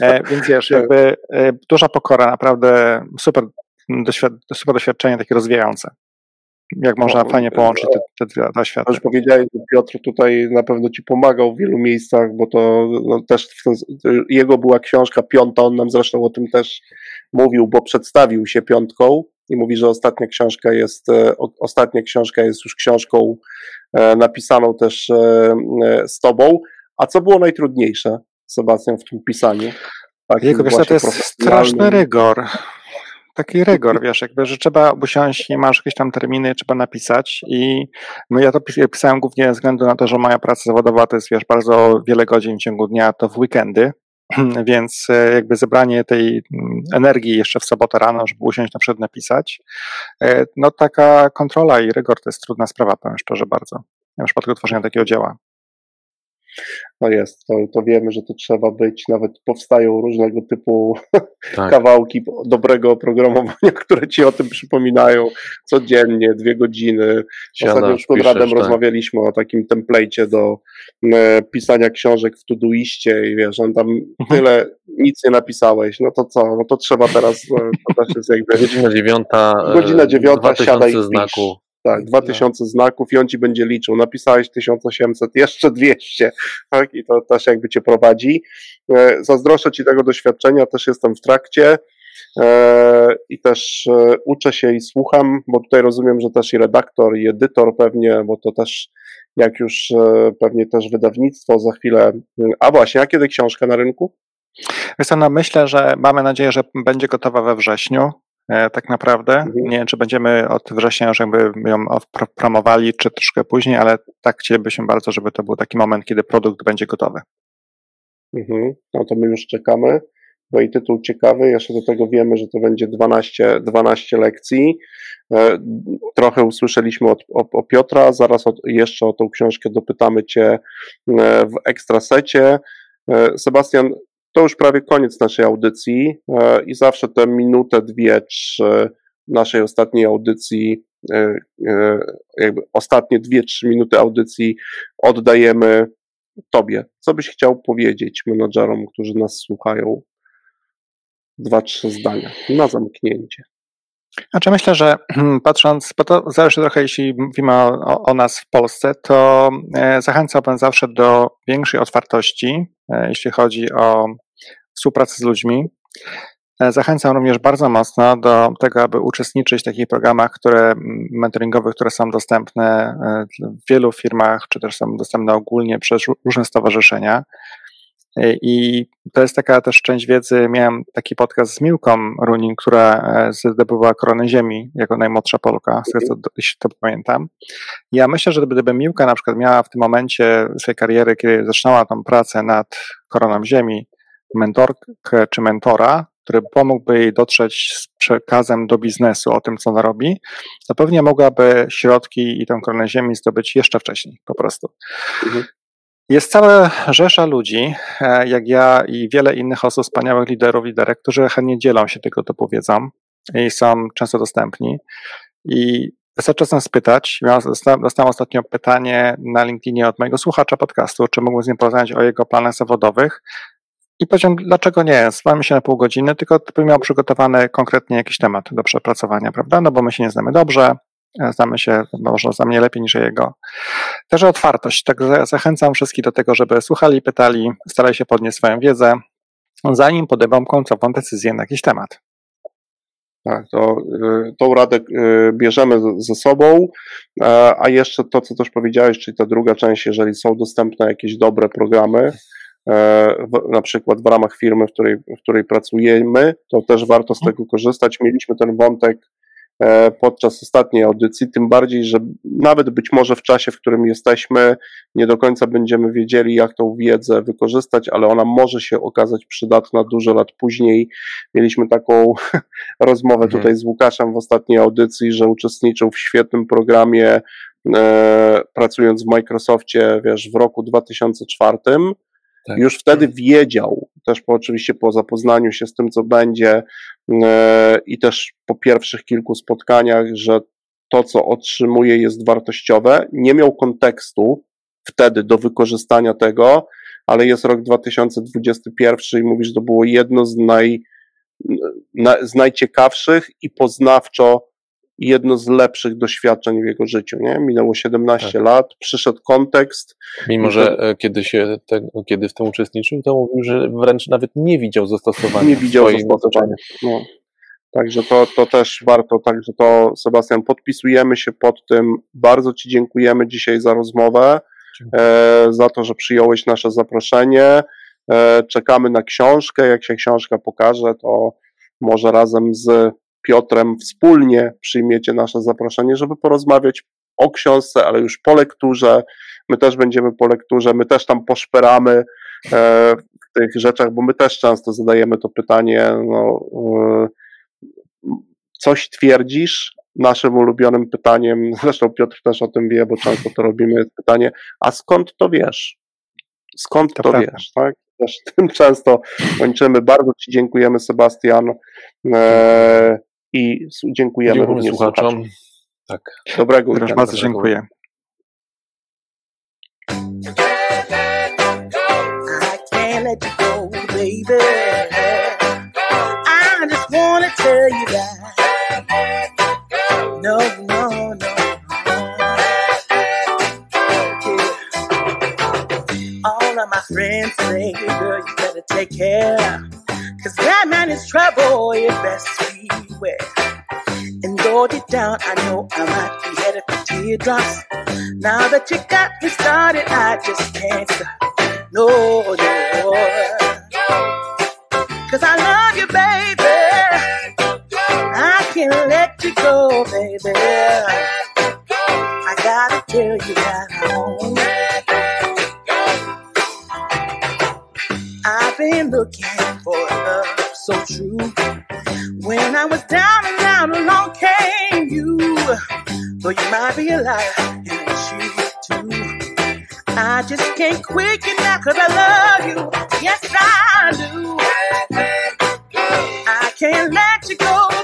E, więc wiesz, [LAUGHS] jakby e, duża pokora, naprawdę super, super doświadczenie, takie rozwijające. Jak można no, fajnie połączyć te, te dwa światy. Już powiedziałeś, że Piotr tutaj na pewno ci pomagał w wielu miejscach, bo to no, też ten, jego była książka piąta, on nam zresztą o tym też mówił, bo przedstawił się piątką i mówi, że ostatnia książka jest, e, ostatnia książka jest już książką e, napisaną też e, z tobą. A co było najtrudniejsze, Sebastian, w tym pisaniu? Jego wiesz, to jest straszny rygor. Taki rygor, wiesz, jakby, że trzeba usiąść, nie masz jakieś tam terminy, trzeba napisać i no ja to pisałem głównie ze względu na to, że moja praca zawodowa to jest, wiesz, bardzo wiele godzin w ciągu dnia, to w weekendy, [CLEARS THROAT] Więc e, jakby zebranie tej mm, energii jeszcze w sobotę rano, żeby usiąść na przykład napisać, e, no taka kontrola i rygor to jest trudna sprawa, powiem szczerze bardzo, w przypadku tworzenia takiego dzieła. No jest, to, to wiemy, że to trzeba być, nawet powstają różnego typu [LAUGHS] tak. kawałki dobrego oprogramowania, [LAUGHS] które ci o tym przypominają codziennie, dwie godziny. Siadasz, Ostatnio z Konradem tak. rozmawialiśmy o takim template'cie do e, pisania książek w Todoiście i wiesz, on tam mhm. tyle, nic nie napisałeś, no to co, no to trzeba teraz, e, to też jest jakby... Godzina dziewiąta, godzina dziewiąta, siadaj i znaku. Tak, 2000 znaków i on ci będzie liczył. Napisałeś 1800, jeszcze 200, [LAUGHS] tak? I to też jakby cię prowadzi. E, zazdroszczę ci tego doświadczenia, też jestem w trakcie e, i też e, uczę się i słucham, bo tutaj rozumiem, że też i redaktor, i edytor pewnie, bo to też jak już pewnie też wydawnictwo za chwilę. A właśnie, a kiedy książka na rynku? Wiesz no myślę, że mamy nadzieję, że będzie gotowa we wrześniu. E, tak naprawdę. Mhm. Nie wiem, czy będziemy od września już jakby ją promowali, czy troszkę później, ale tak chcielibyśmy bardzo, żeby to był taki moment, kiedy produkt będzie gotowy. Mhm. No to my już czekamy, bo i tytuł ciekawy, jeszcze do tego wiemy, że to będzie 12, 12 lekcji. E, trochę usłyszeliśmy od, o, o Piotra, zaraz od, jeszcze o tą książkę dopytamy Cię e, w ekstrasecie. Sebastian, to już prawie koniec naszej audycji i zawsze te minutę, dwie, trzy naszej ostatniej audycji, jakby ostatnie dwie, trzy minuty audycji oddajemy Tobie. Co byś chciał powiedzieć menadżerom, którzy nas słuchają? Dwa, trzy zdania na zamknięcie. Znaczy myślę, że patrząc, bo to zależy trochę, jeśli mówimy o, o nas w Polsce, to e, zachęcałbym zawsze do większej otwartości, e, jeśli chodzi o współpracę z ludźmi. E, zachęcam również bardzo mocno do tego, aby uczestniczyć w takich programach, które mentoringowych, które są dostępne w wielu firmach, czy też są dostępne ogólnie przez różne stowarzyszenia. I to jest taka też część wiedzy. Miałem taki podcast z Miłką Runin, która e, zdobyła koronę ziemi jako najmłodsza Polka, z tego jeśli to pamiętam. Ja myślę, że gdyby Miłka na przykład miała w tym momencie swojej kariery, kiedy zaczynała tą pracę nad koroną ziemi, mentorkę czy mentora, który pomógłby jej dotrzeć z przekazem do biznesu o tym, co ona robi, to pewnie mogłaby środki i tę koronę ziemi zdobyć jeszcze wcześniej po prostu. Mhm. Jest cała rzesza ludzi, e, jak ja i wiele innych osób, wspaniałych liderów, liderek, którzy chętnie dzielą się tego typu wiedzą i są często dostępni. I wystarczy czasem spytać. Dostałem ostatnio pytanie na LinkedInie od mojego słuchacza podcastu, czy mógłbym z nim porozmawiać o jego planach zawodowych. I powiedziałem, dlaczego nie? Zwamy się na pół godziny, tylko bym miał przygotowany konkretnie jakiś temat do przepracowania, prawda? No bo my się nie znamy dobrze, E, znamy się może za mnie lepiej niż jego. Też otwartość. Tak zachęcam wszystkich do tego, żeby słuchali, pytali, starali się podnieść swoją wiedzę, zanim podejmą końcową decyzję na jakiś temat. Tak, to, y, tą radę y, bierzemy ze sobą, e, a jeszcze to, co też powiedziałeś, czyli ta druga część, jeżeli są dostępne jakieś dobre programy, e, na przykład w ramach firmy, w której, w której pracujemy, to też warto z tego korzystać. Mieliśmy ten wątek E, podczas ostatniej audycji, tym bardziej, że nawet być może w czasie, w którym jesteśmy, nie do końca będziemy wiedzieli, jak tą wiedzę wykorzystać, ale ona może się okazać przydatna dużo lat później. Mieliśmy taką [LAUGHS] rozmowę mhm. tutaj z Łukaszem w ostatniej audycji, że uczestniczył w świetnym programie, e, pracując w Microsoftie, wiesz, w roku 2004 tak. Już wtedy wiedział, też po, oczywiście po zapoznaniu się z tym, co będzie e, i też po pierwszych kilku spotkaniach, że to, co otrzymuje, jest wartościowe. Nie miał kontekstu wtedy do wykorzystania tego, ale jest rok 2021 i mówisz, że to było jedno z, naj, na, z najciekawszych i poznawczo jedno z lepszych doświadczeń w jego życiu. Nie? Minęło 17 tak. lat, przyszedł kontekst. Mimo, że e, kiedy, się te, kiedy w tym uczestniczył, to mówił, że wręcz nawet nie widział zastosowania. Nie widział zastosowania. No. Także to, to też warto, także to Sebastian, podpisujemy się pod tym. Bardzo Ci dziękujemy dzisiaj za rozmowę, e, za to, że przyjąłeś nasze zaproszenie. E, czekamy na książkę. Jak się książka pokaże, to może razem z Piotrem wspólnie przyjmiecie nasze zaproszenie, żeby porozmawiać o książce, ale już po lekturze. My też będziemy po lekturze, my też tam poszperamy e, w tych rzeczach, bo my też często zadajemy to pytanie, no, e, coś twierdzisz? Naszym ulubionym pytaniem, [LAUGHS] zresztą Piotr też o tym wie, bo często to robimy, jest pytanie, a skąd to wiesz? Skąd to, to wiesz, tak? Też [LAUGHS] tym często kończymy. Bardzo Ci dziękujemy, Sebastian. E, i dziękujemy, dziękujemy również słuchaczom. słuchaczom. Tak. Dobrego weekendu. Bardzo dziękuję. No, no, no. Friends say, girl, better take care. Cause that man is trouble, you best beware. And go deep down, I know I might be headed for teardrops. Now that you got me started, I just can't stop. No, no. Cause I love you, baby. I can't let you go, baby. I gotta tell you that I won't. been looking for love so true. When I was down and out, along came you. Though you might be a liar, and she too. I just can't quit you now, cause I love you. Yes, I do. I can't let you go.